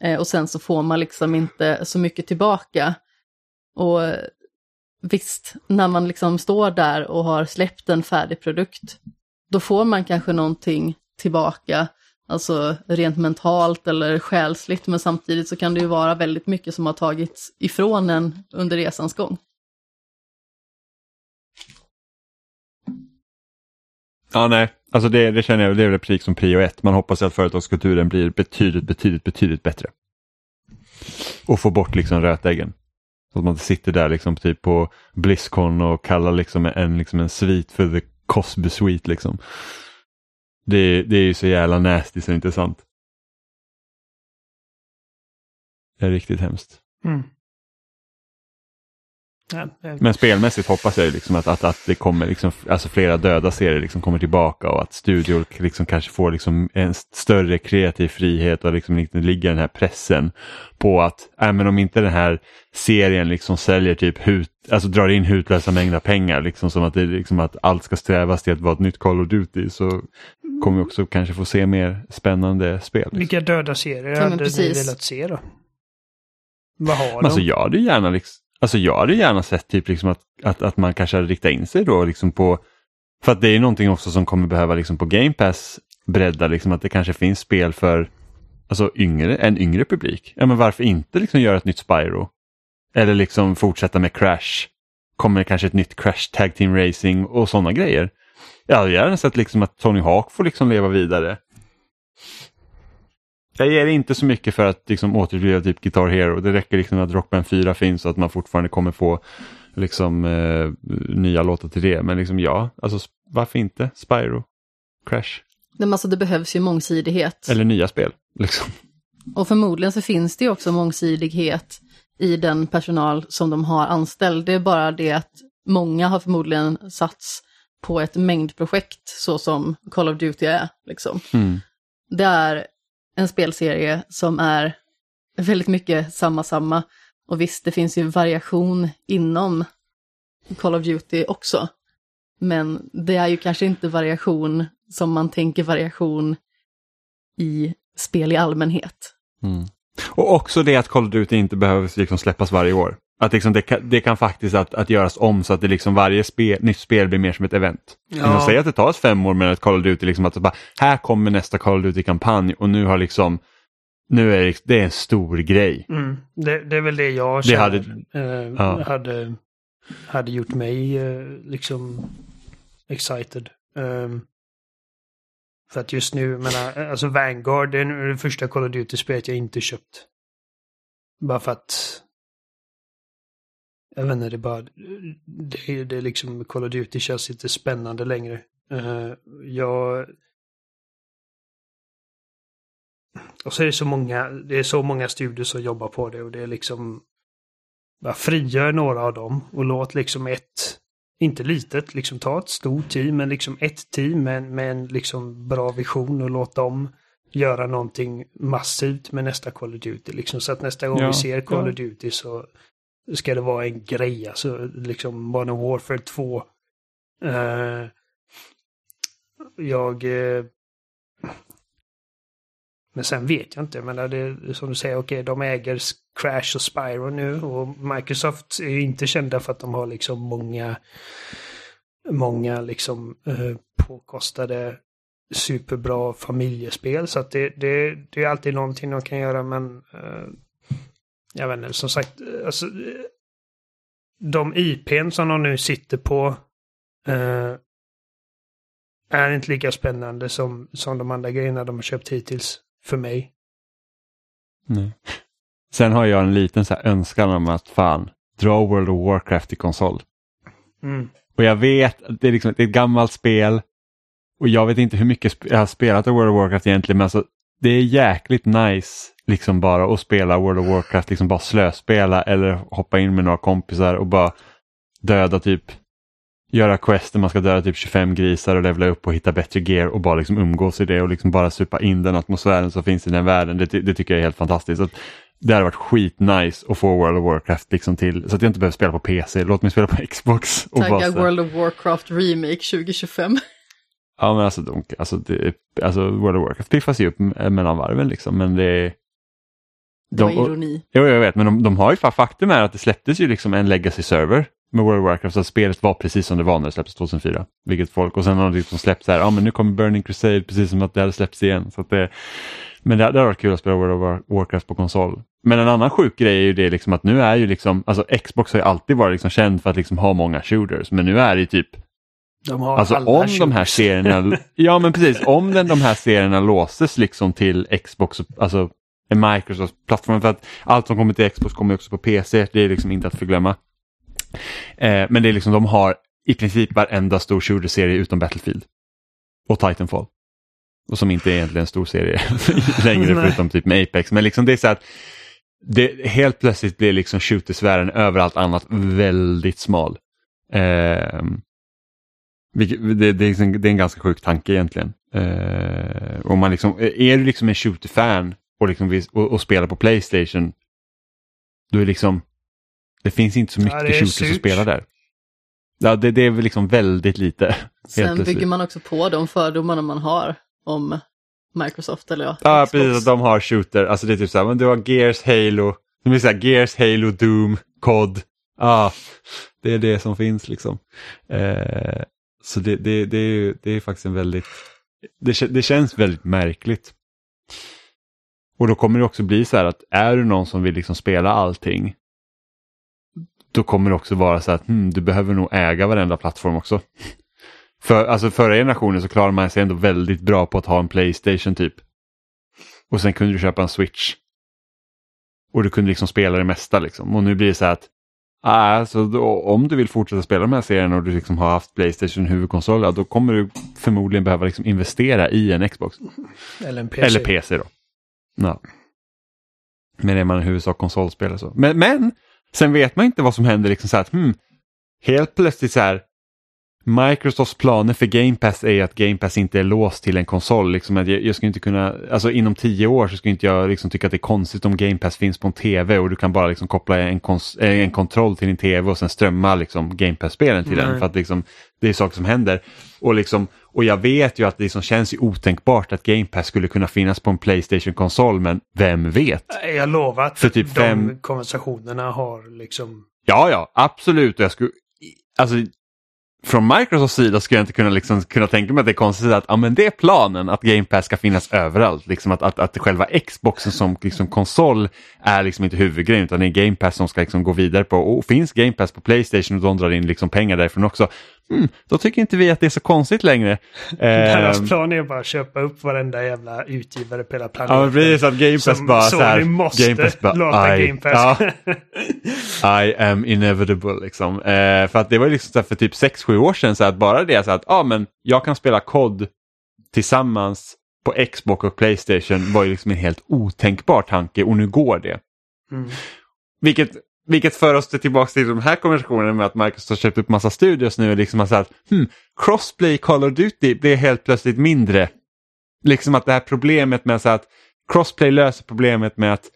B: Eh, och sen så får man liksom inte så mycket tillbaka. Och visst, när man liksom står där och har släppt en färdig produkt, då får man kanske någonting tillbaka. Alltså rent mentalt eller själsligt, men samtidigt så kan det ju vara väldigt mycket som har tagits ifrån en under resans gång.
A: Ja, nej. Alltså det, det känner jag, det är väl precis som prio ett. Man hoppas att företagskulturen blir betydligt, betydligt, betydligt bättre. Och få bort liksom rötäggen. Så att man inte sitter där liksom typ på Blizzcon och kallar liksom en, liksom en svit för the Cosby Suite liksom. Det, det är ju så jävla nasty så det är sant. Det är riktigt hemskt.
C: Mm.
A: Men spelmässigt hoppas jag ju liksom att, att, att det kommer liksom, alltså flera döda serier liksom kommer tillbaka och att studior liksom kanske får liksom en större kreativ frihet och liksom inte ligger den här pressen på att även om inte den här serien liksom säljer typ hut, alltså drar in hutlösa mängder pengar liksom som att, det, liksom att allt ska strävas till att vara ett nytt Call of Duty så kommer vi också kanske få se mer spännande spel. Liksom.
C: Vilka döda serier hade ni
B: precis.
C: velat se då? Vad har
A: Men Alltså
C: de?
A: jag hade gärna, liksom, alltså jag hade gärna sett typ liksom att, att, att man kanske hade riktat in sig då liksom på, för att det är någonting också som kommer behöva liksom på Game Pass bredda, liksom att det kanske finns spel för alltså yngre, en yngre publik. Ja men varför inte liksom göra ett nytt Spyro? Eller liksom fortsätta med Crash. Kommer kanske ett nytt Crash Tag Team Racing och sådana grejer. Jag hade gärna sett liksom att Tony Hawk får liksom leva vidare. Jag ger inte så mycket för att liksom återuppliva typ Guitar Hero. Det räcker liksom att Rock Band 4 finns och att man fortfarande kommer få liksom eh, nya låtar till det. Men liksom ja, alltså varför inte Spyro, Crash
B: Men alltså det behövs ju mångsidighet.
A: eller nya spel. Liksom.
B: Och förmodligen så finns det också mångsidighet i den personal som de har anställd. Det är bara det att många har förmodligen satts på ett mängdprojekt så som Call of Duty är. Liksom.
A: Mm.
B: Det är en spelserie som är väldigt mycket samma samma. Och visst, det finns ju variation inom Call of Duty också. Men det är ju kanske inte variation som man tänker variation i spel i allmänhet.
A: Mm. Och också det att Call of Duty inte behöver liksom släppas varje år. Att liksom det, kan, det kan faktiskt att, att göras om så att det liksom varje spel, nytt spel blir mer som ett event.
C: Ja.
A: Säg att det tar fem år med ett Call of Duty, liksom att bara, här kommer nästa Call of Duty-kampanj och nu har liksom, nu är det, det är en stor grej.
C: Mm. Det, det är väl det jag
A: Det
C: känner
A: hade-
C: eh,
A: ja.
C: hade, hade gjort mig eh, liksom excited. Ehm, för att just nu, menar, alltså Vanguard, det är det första Call of Duty-spelet jag inte köpt. Bara för att jag vet inte, det är bara, det, det är liksom, Call of Duty känns inte spännande längre. Eh, jag Och så är det så många, det är så många studier som jobbar på det och det är liksom bara frigör några av dem och låt liksom ett, inte litet, liksom ta ett stort team, men liksom ett team med, med en liksom bra vision och låt dem göra någonting massivt med nästa Call of Duty. Liksom, så att nästa gång
A: Ja,
C: vi ser Call
A: ja.
C: of Duty så ska det vara en grej, alltså liksom Modern Warfare 2. Eh, jag eh, men sen vet jag inte. Men det är som du säger, okej, de äger Crash och Spyro nu och Microsoft är ju inte kända för att de har liksom många, många liksom eh, påkostade superbra familjespel. Så att det, det, det är alltid någonting de kan göra, men eh, jag vet inte, som sagt, alltså, de IPn som de nu sitter på eh, är inte lika spännande som, som de andra grejerna de har köpt hittills för mig.
A: Nej. Sen har jag en liten så här önskan om att fan, dra World of Warcraft till konsol.
C: Mm.
A: Och jag vet att det är, liksom, det är ett gammalt spel och jag vet inte hur mycket jag har spelat av World of Warcraft egentligen men alltså, det är jäkligt nice liksom bara att spela World of Warcraft, liksom bara slöspela eller hoppa in med några kompisar och bara döda typ göra quest där man ska döda typ 25 grisar och levla upp och hitta bättre gear och bara liksom umgås i det och liksom bara supa in den atmosfären som finns i den världen. Det, det tycker jag är helt fantastiskt. Så det hade varit skitnice att få World of Warcraft liksom till så att jag inte behöver spela på PC. Låt mig spela på Xbox. Och
B: Tagga World of Warcraft Remake 2025.
A: Ja men alltså, de, alltså, det, alltså World of Warcraft piffas ju upp mellan varven liksom men det är...
B: Det var ironi.
A: Jo jag vet men de, de har ju faktum är att det släpptes ju liksom en legacy server med World of Warcraft så spelet var precis som det var när det släpptes 2004. Vilket folk, och sen har det liksom släppts så här, ja men nu kommer Burning Crusade precis som att det hade släppts igen. Så det, men det, det har varit kul att spela World of Warcraft på konsol. Men en annan sjuk grej är ju det liksom att nu är ju liksom, alltså Xbox har ju alltid varit liksom känd för att liksom ha många shooters, men nu är det typ
C: de har
A: alltså om de här serierna, ja men precis, om den, de här serierna låses liksom till Xbox, alltså en Microsoft-plattform, för att allt som kommer till Xbox kommer också på PC, det är liksom inte att förglömma. Eh, men det är liksom, de har i princip varenda stor shooter-serie utom Battlefield. Och Titanfall. Och som inte är egentligen en stor serie längre förutom typ med Apex. Men liksom det är så att det helt plötsligt blir liksom shootersfären över allt annat väldigt smal. Eh, vilket- det, det, är liksom, det är en ganska sjuk tanke egentligen. Eh, om man liksom, är du liksom en shooter-fan och, liksom, och, och spelar på Playstation, då är liksom, det finns inte så
C: Ja,
A: mycket
C: är
A: shooters att spela där. Ja, det, det är väl liksom väldigt lite.
B: Sen bygger man också på de fördomarna man har om Microsoft eller ja,
A: Ja,
B: Xbox.
A: precis. Att de har shooter. Alltså det är typ så här, men du har Gears, Halo. Det blir så här, Gears, Halo, Doom, COD. Ja, det är det som finns liksom. Eh, så det, det, det, är, ju- det är faktiskt en väldigt, det, det känns väldigt märkligt. Och då kommer det också bli så här att är du någon som vill liksom spela allting, då kommer det också vara så att hmm, du behöver nog äga varenda plattform också. För alltså förra generationen så klarade man sig ändå väldigt bra på att ha en Playstation typ. Och sen kunde du köpa en Switch. Och du kunde liksom spela det mesta liksom. Och nu blir det så här att alltså, då, om du vill fortsätta spela de här serierna och du liksom har haft Playstation huvudkonsol, då kommer du förmodligen behöva liksom investera i en Xbox.
C: Eller en PC.
A: Eller PC då. Ja. Men är man i huvudsak konsolspelare så. Men, men sen vet man inte vad som händer liksom så här hmm, helt plötsligt så här Microsofts planer för Game Pass är att Game Pass inte är låst till en konsol. Liksom att jag, jag ska inte kunna, alltså inom tio år så ska inte jag liksom tycka att det är konstigt om Game Pass finns på en tv och du kan bara liksom koppla en, kons, eh, en kontroll till din tv och sen strömma liksom Game Pass-spelen till den.
C: Nej.
A: För att liksom, det är saker som händer. Och, liksom, och jag vet ju att det liksom känns ju otänkbart att Game Pass skulle kunna finnas på en Playstation-konsol men vem vet?
C: Jag lovar att
A: För typ
C: de
A: fem-
C: konversationerna har liksom...
A: Ja, ja, absolut. Jag skulle, alltså, från Microsofts sida skulle jag inte kunna, liksom, kunna tänka mig att det är konstigt att ja, men det är planen att Game Pass ska finnas överallt. Liksom att, att, att själva Xboxen som liksom, konsol är liksom inte huvudgrejen utan det är Game Pass som ska liksom, gå vidare på. Och finns Game Pass på Playstation och de drar in liksom, pengar därifrån också, hmm, då tycker inte vi att det är så konstigt längre.
C: Deras
A: Ehm,
C: plan är bara att köpa upp varenda jävla utgivare på hela
A: Ja,
C: planeten.
A: men precis att Game Pass
C: Som
A: bara så här,
C: måste
A: Game Pass bara,
C: låta
A: aj,
C: Game Pass.
A: ja. I am inevitable liksom. Eh, för att det var liksom så för typ 6-7 år sedan så att bara det så att ja men jag kan spela COD tillsammans på Xbox och Playstation var ju liksom en helt otänkbar tanke och nu går det.
C: Mm.
A: Vilket, vilket för oss tillbaka till de här konversationerna med att Microsoft har köpt upp massa studios nu och liksom har sagt hmm, crossplay Call of Duty blir helt plötsligt mindre. Liksom att det här problemet med så att crossplay löser problemet med att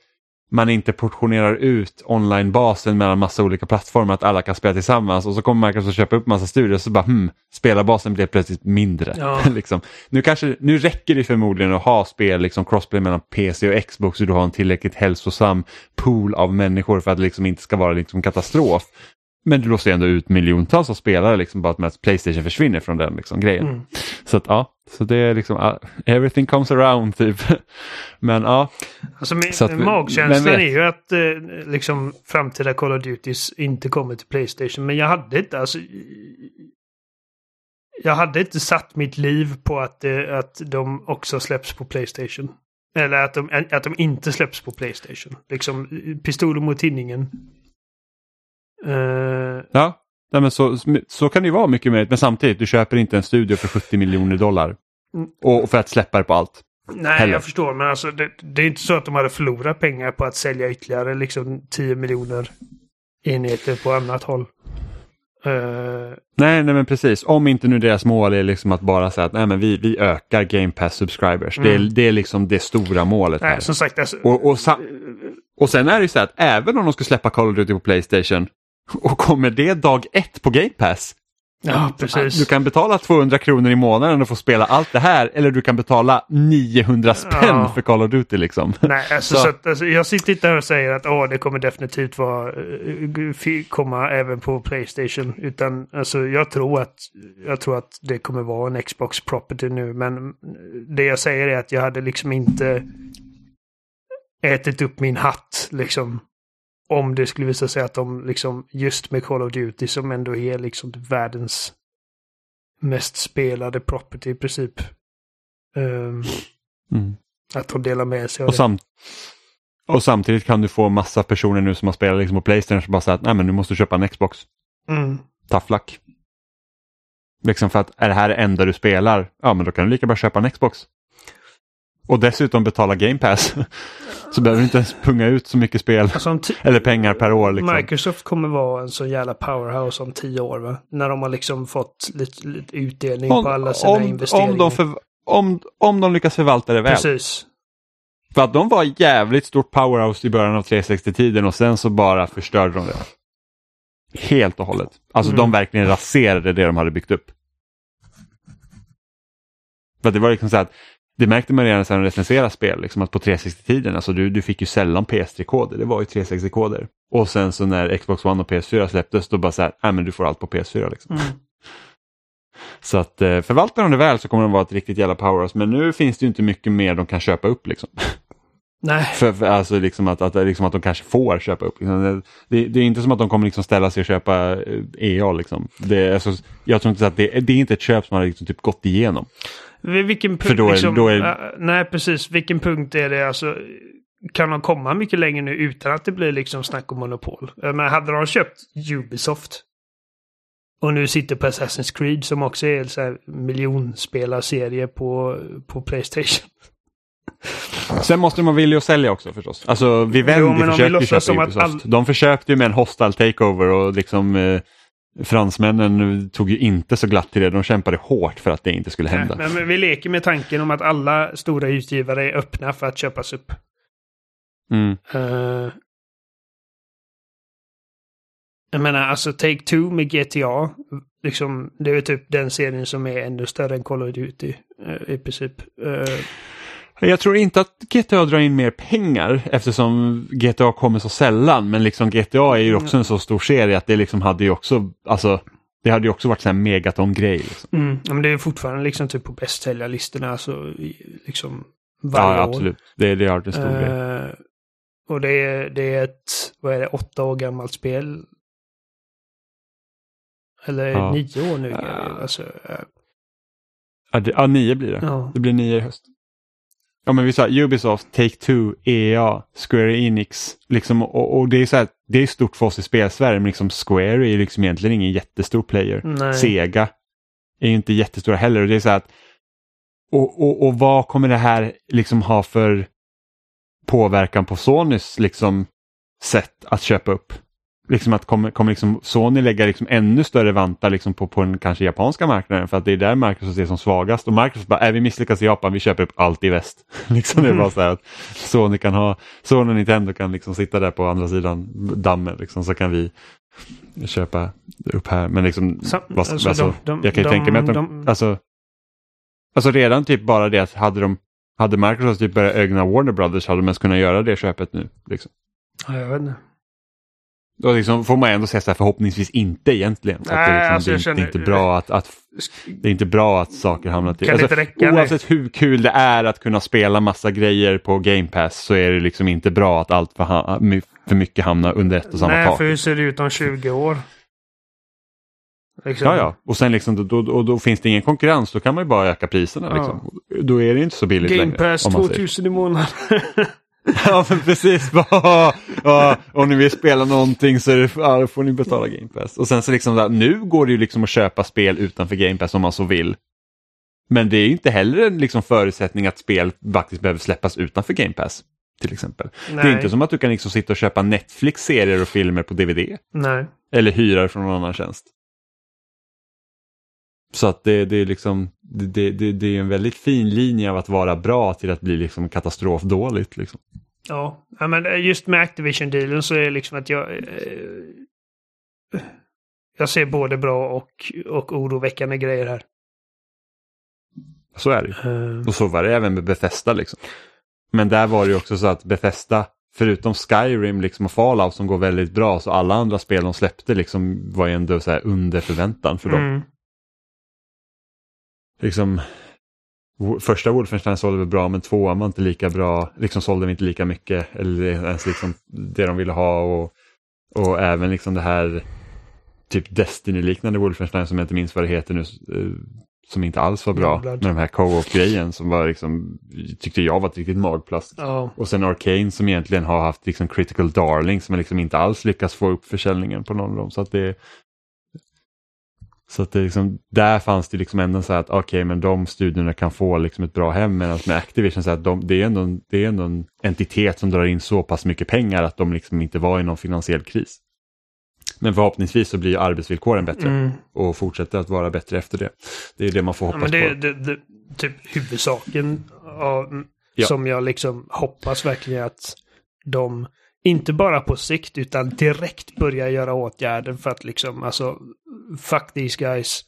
A: man inte portionerar ut online-basen mellan massa olika plattformar, att alla kan spela tillsammans och så kommer Microsoft köpa upp massa studios och så bara hmm, spelarbasen blir plötsligt mindre.
C: Ja.
A: liksom. nu, kanske, nu räcker det förmodligen att ha spel, liksom crossplay mellan PC och Xbox så du har en tillräckligt hälsosam pool av människor för att det liksom inte ska vara liksom katastrof. Men du låser ändå ut miljontals av spelare liksom bara med att Playstation försvinner från den liksom, grejen.
C: Mm.
A: Så att ja, så det är liksom, ah, everything comes around typ. Men ja,
C: Alltså min,
A: Så att
C: magkänslan
A: vet?
C: är ju att eh, liksom framtida Call of Duties inte kommer till Playstation. Men jag hade inte alltså... Jag hade inte satt mitt liv på att, eh, att de också släpps på Playstation. Eller att de, att de inte släpps på Playstation. Liksom pistolen mot tinningen. Uh,
A: ja, Nej, men så, så kan det ju vara mycket möjligt men samtidigt du köper inte en studio för 70 miljoner dollar.
C: Mm.
A: Och för att släppa det på allt.
C: Nej,
A: Heller.
C: jag förstår. Men alltså, det, det, är inte så att de hade förlorat pengar på att sälja ytterligare liksom 10 miljoner enheter på annat håll. Uh,
A: nej, nej, men precis. Om inte nu deras mål är liksom att bara säga att nej, men vi, vi ökar Game Pass subscribers. Mm. Det, är, det är liksom det stora målet.
C: Nej,
A: här.
C: som sagt. Alltså,
A: och, och, och sen är det ju så att även om de skulle släppa Call of Duty på Playstation och kommer det dag ett på Game Pass
C: Ja, precis.
A: Du kan betala 200 kronor i månaden och få spela allt det här eller du kan betala 900 spänn ja. för Call of Duty liksom.
C: Nej, alltså, så. så att, alltså, jag sitter inte här och säger att åh, det kommer definitivt vara, uh, komma även på Playstation. Utan alltså, jag, tror att, jag tror att det kommer vara en Xbox property nu. Men det jag säger är att jag hade liksom inte ätit upp min hatt liksom om det skulle visa sig att de liksom just med Call of Duty som ändå är liksom världens mest spelade property i princip. Um, mm. Att de delar med sig av
A: och
C: det.
A: Samt och samtidigt kan du få massa personer nu som har spelat liksom på Playstation som bara säger att nej men nu måste du köpa en Xbox.
C: Mm.
A: Luck. Liksom för att är det här det enda du spelar, ja men då kan du lika bra köpa en Xbox. Och dessutom betala Game Pass. Så behöver du inte ens punga ut så mycket spel alltså eller pengar per år. Liksom.
C: Microsoft kommer vara en så jävla powerhouse om tio år va? När de har liksom fått lite, lite utdelning
A: om,
C: på alla sina
A: om,
C: investeringar.
A: Om de, för, om, om de lyckas förvalta det väl.
C: Precis.
A: För att de var jävligt stort powerhouse i början av 360-tiden och sen så bara förstörde de det. Helt och hållet. Alltså mm. de verkligen raserade det de hade byggt upp. För det var liksom så att det märkte man redan när de recenserade spel, liksom att på 360-tiden, alltså du, du fick ju sällan PS3-koder, det var ju 360-koder. Och sen så när Xbox One och PS4 släpptes, då bara så här, nej men du får allt på PS4 liksom. Mm. Så att eh, förvaltar de det väl så kommer de vara ett riktigt jävla powerhouse, men nu finns det ju inte mycket mer de kan köpa upp liksom.
C: Nej.
A: För, för, alltså liksom att, att, liksom att de kanske får köpa upp. Liksom. Det, det, är inte som att de kommer liksom ställa sig och köpa EA. Liksom. Det, alltså, jag tror inte att det, det är inte ett köp som har liksom typ gått igenom.
C: Vilken punkt, då är, liksom, då är... Uh, nej, precis. Vilken punkt är det? Alltså, kan de komma mycket längre nu utan att det blir liksom snack om monopol? Men hade de köpt Ubisoft och nu sitter på Assassin's Creed som också är en miljonspelarserie på, på Playstation.
A: Sen måste man vilja att sälja också förstås. Alltså Vivendi jo, försökte köpa Ubisoft. All... De försökte ju med en hostile takeover och liksom eh, fransmännen tog ju inte så glatt till det. De kämpade hårt för att det inte skulle hända.
C: Nej, men vi leker med tanken om att alla stora utgivare är öppna för att köpas upp.
A: Mm.
C: Uh, jag menar, alltså Take-Two med GTA. Liksom, det är typ den serien som är ännu större än Call of Duty uh, i princip.
A: Jag tror inte att GTA drar in mer pengar eftersom GTA kommer så sällan. Men liksom GTA är ju också en så stor serie att det liksom hade ju också, alltså det hade ju också varit en megaton-grej. Liksom.
C: Mm, men det är fortfarande liksom typ på bästsäljarlistorna. Alltså, liksom varje
A: ja, absolut. År. Det, det har en stor uh, grej.
C: Och det är, det är ett, vad är det, åtta år gammalt spel. Eller ja. nio år nu. Uh, alltså, uh.
A: ja, det, ja, nio blir det.
C: Ja.
A: Det blir nio i höst. Ja men vi sa Ubisoft, Take-Two, EA, Square Enix. Liksom, och, och, det är så här, det är stort för oss i spelsverige men liksom Square är liksom egentligen ingen jättestor player.
C: Nej.
A: Sega är inte jättestora heller. Och det är så här att, och, och, och vad kommer det här liksom ha för påverkan på Sonys liksom sätt att köpa upp? Liksom att kommer, kommer liksom Sony lägga liksom ännu större vantar liksom på, på den kanske japanska marknaden för att det är där Microsoft är som svagast och Microsoft bara, är vi misslyckas i Japan, vi köper upp allt i väst. liksom det är bara så här att Sony kan ha, Sony och Nintendo kan liksom sitta där på andra sidan dammen liksom så kan vi köpa upp här. Men liksom,
C: så,
A: vad, alltså, alltså, de, de, jag kan ju de, tänka mig att de, de, alltså, alltså redan typ bara det att hade de hade Microsoft typ börjat ögna Warner Brothers hade de ens kunnat göra det köpet nu. Liksom.
C: Ja, jag vet inte.
A: Då liksom får man ändå säga så här, förhoppningsvis inte egentligen.
C: Nej, det, liksom,
A: alltså, det,
C: känner,
A: det, är inte bra att, att, det är inte bra att saker hamnar till.
C: Alltså, räcka,
A: oavsett nej. hur kul det är att kunna spela massa grejer på Game Pass så är det liksom inte bra att allt för, för mycket hamnar under ett och samma
C: nej,
A: tak.
C: Nej, för hur ser det ut om 20 år?
A: Liksom. Ja, ja. Och sen liksom, då, då, då, då, finns det ingen konkurrens. Då kan man ju bara öka priserna. Ja. Liksom. Då är det inte så billigt
C: Game
A: längre.
C: Game Pass 2000 i månaden.
A: ja men precis. ja, om ni vill spela någonting så det, ja, får ni betala Game Pass. Och sen så liksom där, nu går det ju liksom att köpa spel utanför Game Pass om man så vill. Men det är inte heller en liksom förutsättning att spel faktiskt behöver släppas utanför Game Pass. Till exempel.
C: Nej.
A: Det är inte som att du kan liksom sitta och köpa Netflix-serier och filmer på DVD.
C: Nej.
A: Eller hyra från någon annan tjänst. Så att det, det är liksom det, det, det är en väldigt fin linje av att vara bra till att bli liksom katastrofdåligt. Liksom.
C: Ja, men just med Activision-dealen så är det liksom att jag... Eh, jag ser både bra och, och oroväckande grejer här.
A: Så är det ju.
C: Uh,
A: Och så var det även med Bethesda. Liksom. Men där var det ju också så att Bethesda, förutom Skyrim liksom och Fallout som går väldigt bra, så alla andra spel de släppte liksom var ju ändå så här under förväntan för dem.
C: mm,
A: Liksom, första Wolfenstein sålde väl bra men tvåan var inte lika bra, liksom sålde vi inte lika mycket eller ens liksom det de ville ha och, och även liksom det här typ Destiny-liknande Wolfenstein som jag inte minns vad det heter nu eh, som inte alls var bra med de här co-op-grejen som var liksom, tyckte jag var ett riktigt magplast.
C: ja.
A: Och sen Arcane som egentligen har haft liksom Critical Darling som liksom inte alls lyckas få upp försäljningen på någon av dem. Så att det, så att det liksom, där fanns det liksom ändå så här att okej men de studierna kan få liksom ett bra hem medan med Activision så att de, det, är ändå, en- det är ändå en entitet som drar in så pass mycket pengar att de liksom inte var i någon finansiell kris. Men förhoppningsvis så blir arbetsvillkoren bättre
C: Mm.
A: och fortsätter att vara bättre efter det. Det är det man får
C: Ja,
A: hoppas
C: men det,
A: på.
C: det, det typ huvudsaken av,
A: Ja.
C: som jag liksom hoppas verkligen att de inte bara på sikt utan direkt börjar göra åtgärder för att liksom alltså fuck these guys.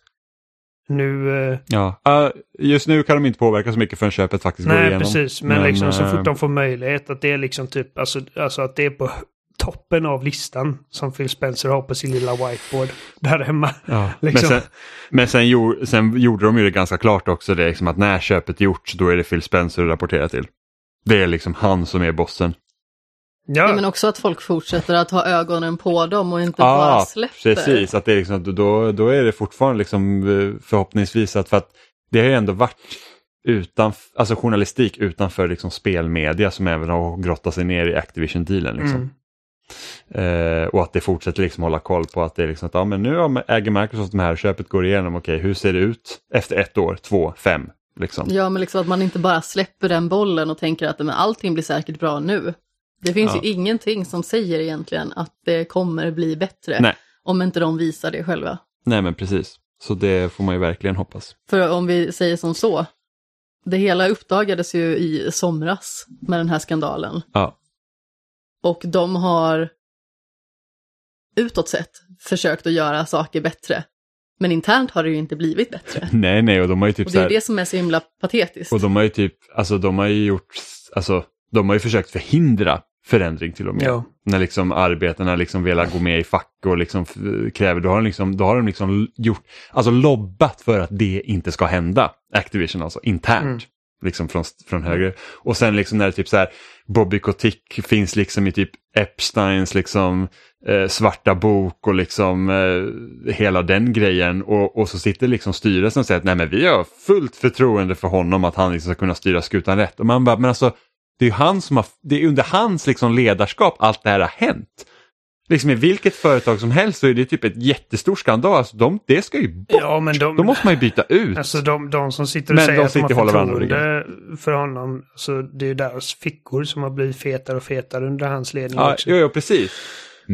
C: Nu... eh,
A: Ja, uh, just nu kan de inte påverka så mycket förrän köpet faktiskt går
C: nej,
A: igenom.
C: precis. Men, liksom så
A: eh,
C: fort de får möjlighet att det är liksom typ alltså, alltså att det är på toppen av listan som Phil Spencer har på sin lilla whiteboard där hemma.
A: Ja,
C: Liksom.
A: Men, sen, men sen, gjorde, sen gjorde de ju det ganska klart också det liksom att när köpet är gjort då är det Phil Spencer att rapportera till. Det är liksom han som är bossen.
C: Ja,
B: men också att folk fortsätter att ha ögonen på dem och inte bara släpper.
A: precis. Att det är liksom, att då, då är det fortfarande liksom eh, förhoppningsvis att för att det har ju ändå varit utan, alltså journalistik utanför liksom spelmedia som även har grottat sig ner i Activision-dealen. Liksom.
C: Mm.
A: Eh, och att det fortsätter liksom hålla koll på att det är liksom att ja, men nu har- äger Microsoft de här, köpet går igenom, okej hur ser det ut efter ett år, två, fem? Liksom.
B: Ja, men liksom att man inte bara släpper den bollen och tänker att men allting blir säkert bra nu. Det finns
A: Ja.
B: ju ingenting som säger egentligen att det kommer bli bättre.
A: Nej.
B: Om inte de visar det själva.
A: Nej men precis, så det får man ju verkligen hoppas.
B: För om vi säger som så, det hela uppdagades ju i somras med den här skandalen.
A: Ja,
B: Och de har utåt sett försökt att göra saker bättre. Men internt har det ju inte blivit bättre.
A: nej nej och de har ju typ
B: Och det är
A: här,
B: det som är så himla patetiskt.
A: och de har ju typ, alltså de har ju gjort, alltså de har ju försökt förhindra förändring till och med.
C: Ja.
A: När liksom arbetarna liksom velat gå med i fack och liksom kräver, då har de liksom, då har de liksom gjort, alltså lobbat för att det inte ska hända. Activision alltså, internt.
C: Mm.
A: Liksom från, från höger. Och sen liksom när det typ så här, Bobby Kotick finns liksom i typ Epsteins liksom eh, svarta bok och liksom eh, hela den grejen. Och, och så sitter liksom styrelsen och säger att nej men vi har fullt förtroende för honom att han liksom ska kunna styra skutan rätt. Och man bara, men alltså det är ju han som har, det är under hans liksom ledarskap allt det här har hänt. Liksom i vilket företag som helst så är det typ ett jättestor skandal. Alltså de, det ska ju bort.
C: ja, men de,
A: Då måste man ju byta ut.
C: Alltså de, de som sitter och
A: Men
C: säger
A: de
C: att de har förtroende för honom, så det är ju deras fickor som har blivit fetare och fetare under hans ledning
A: Ja,
C: också.
A: jo, jo, precis.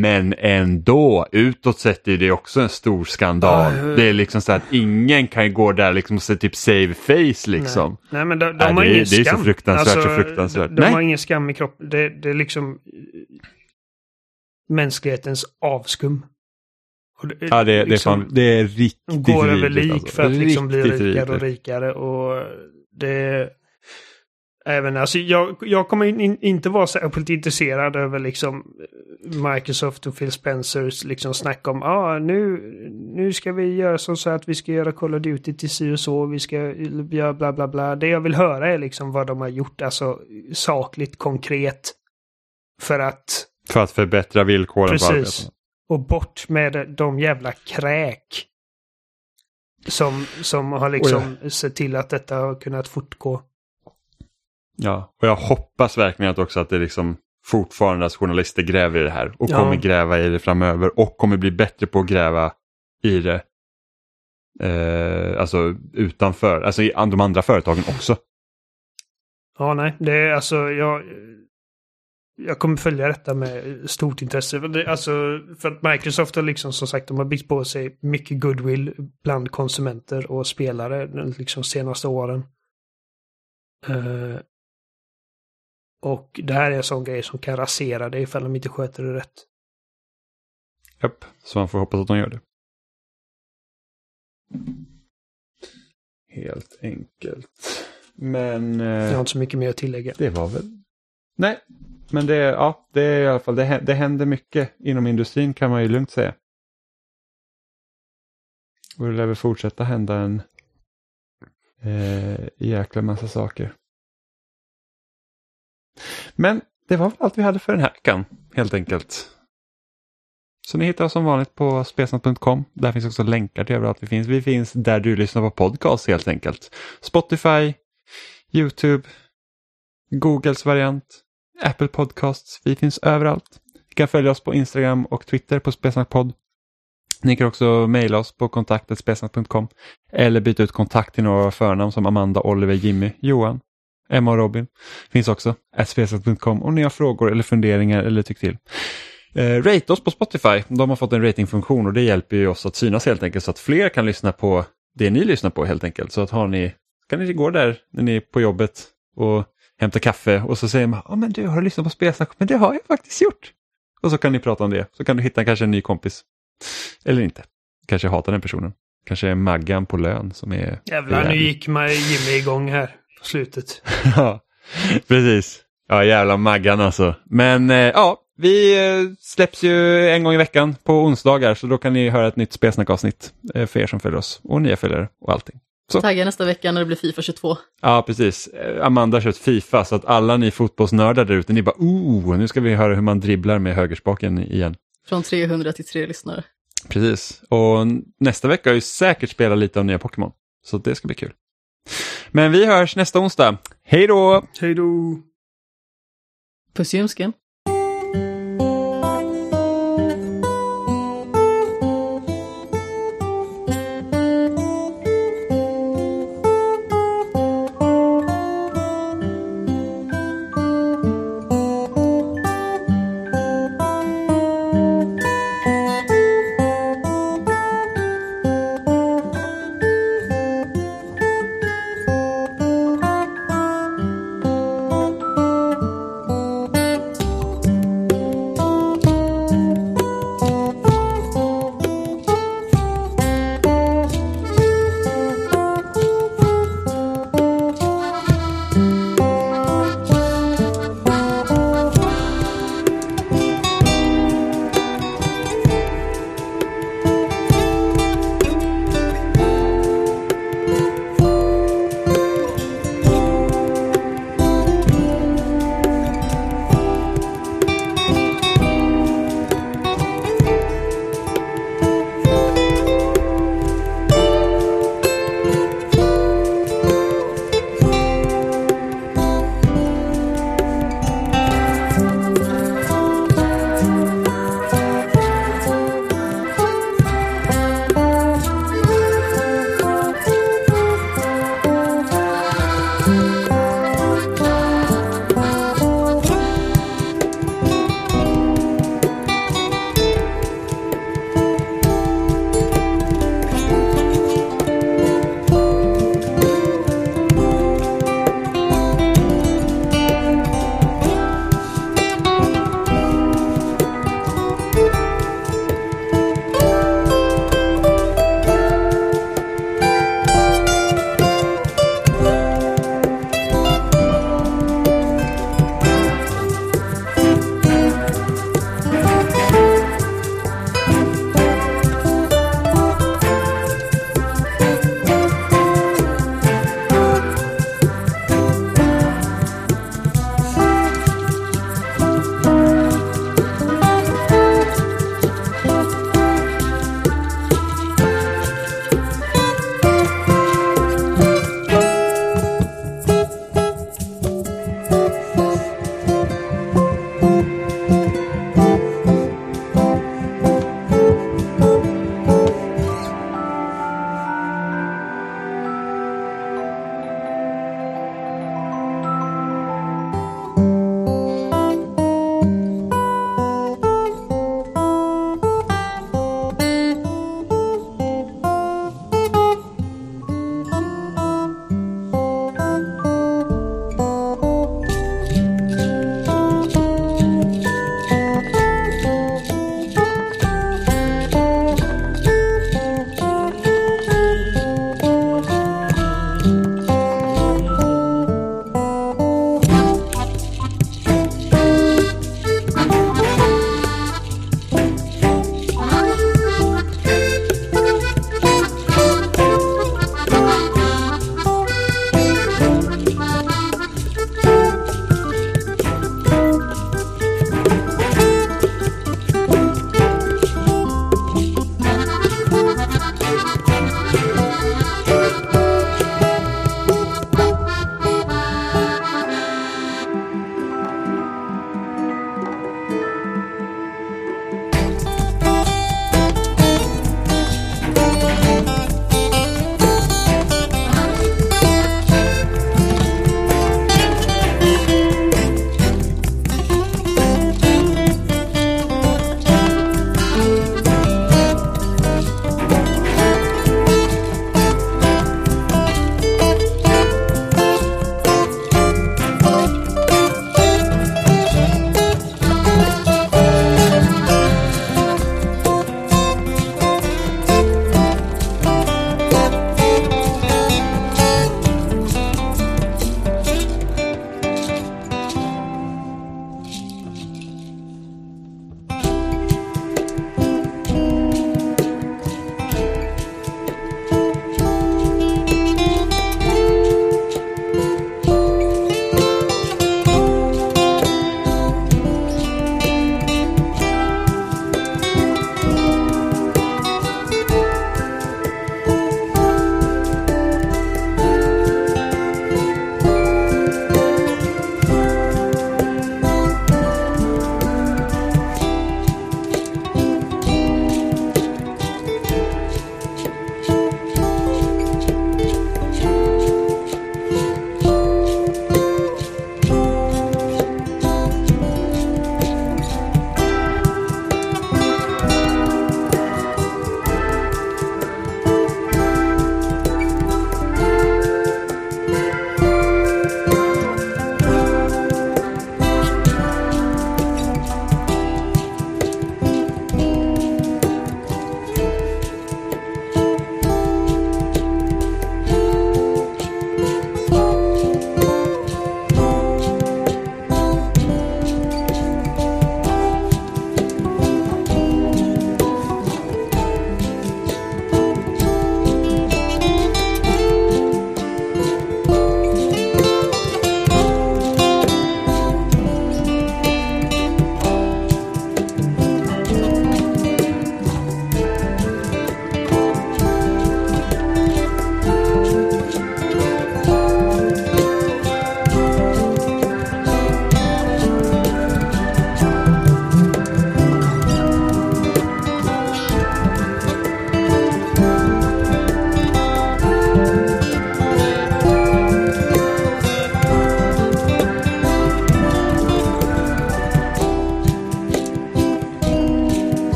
A: Men ändå, utåt sett är det också en stor skandal.
C: Ja.
A: Det är liksom så att ingen kan gå där liksom och se typ save face liksom.
C: Nej. Nej, men de, de
A: Nej,
C: har
A: det
C: ingen
A: det är så
C: skam.
A: fruktansvärt, så
C: Alltså,
A: fruktansvärt.
C: De, de
A: Nej.
C: har ingen skam i kroppen. Det, det är liksom mänsklighetens avskum. Det,
A: Ja, det, det, är,
C: liksom
A: fan, det är riktigt
C: går över lik
A: alltså.
C: för att liksom bli rikare och rikare. Och det... Även, alltså, jag, jag kommer in, inte vara särskilt intresserad över liksom Microsoft och Phil Spencers liksom snack om ah, nu, nu ska vi göra så, så att vi ska göra Call of Duty till si och så, vi ska göra bla bla bla. Det jag vill höra är liksom vad de har gjort, alltså sakligt, konkret. För att,
A: För att förbättra villkoren
C: Precis.
A: på arbetarna.
C: och bort med de jävla kräk. Som, som har liksom sett till att detta har kunnat fortgå.
A: Ja, och jag hoppas verkligen att också att det liksom fortfarande att journalister gräver i det här och
C: Ja.
A: kommer gräva i det framöver och kommer bli bättre på att gräva i det. Eh, alltså utanför, alltså i de andra företagen också.
C: Ja, nej, det är alltså jag... Jag kommer följa detta med stort intresse. Alltså, för att Microsoft har liksom som sagt, de har byggt på sig mycket goodwill bland konsumenter och spelare liksom senaste åren. Eh, och det här är en sån grej som kan rasera det ifall de inte sköter det rätt.
A: Japp, så man får hoppas att de gör det. Helt enkelt. Men eh,
C: Jag har inte så mycket mer att tillägga.
A: det var väl... Nej, men det, ja, det är i alla fall, det, det händer mycket inom industrin kan man ju lugnt säga. Och det lär väl fortsätta hända en eh, jäkla massa saker. Men det var allt vi hade för den här veckan, helt enkelt. Så ni hittar oss som vanligt på spesnat.com. Där finns också länkar till överallt vi finns. Vi finns där du lyssnar på podcast helt enkelt. Spotify, YouTube, Googles variant, Apple Podcasts. Vi finns överallt. Ni kan följa oss på Instagram och Twitter på spesnackpodd. Ni kan också mejla oss på kontaktet eller byta ut kontakt till några förnamn som Amanda, Oliver, Jimmy, Johan, Emma och Robin. Finns också spesnack.com om ni har frågor eller funderingar eller tycker till. Eh, rate oss på Spotify. De har fått en ratingfunktion och det hjälper ju oss att synas helt enkelt så att fler kan lyssna på det ni lyssnar på helt enkelt. Så att har ni, kan ni gå där när ni är på jobbet och hämta kaffe och så säger man, ja men du har du lyssnat på Spelsnack? Men det har jag faktiskt gjort. Och så kan ni prata om det. Så kan du hitta kanske en ny kompis. Eller inte. Kanske hatar den personen. Kanske är Maggan på lön som är...
C: Jävlar, nu gick mig Jimmy igång här på slutet.
A: Ja, precis. Ja, jävla Maggan alltså. Men eh, ja, vi eh, släpps ju en gång i veckan på onsdagar så då kan ni höra ett nytt spelsnackavsnitt eh, för er som följer oss och nya följare och allting.
B: Tagga nästa vecka när det blir Fifa 22.
A: Ja, precis. Eh, Amanda har kört Fifa så att alla ni fotbollsnördar där ute, ni bara oh, nu ska vi höra hur man dribblar med högerspaken igen.
B: Från 300 till 3 lyssnare.
A: Precis. Och nästa vecka har ju säkert spelat lite av nya Pokémon. Så det ska bli kul. Men vi hörs nästa onsdag. Hej då!
C: Hej då!
B: Puss i ljumsken.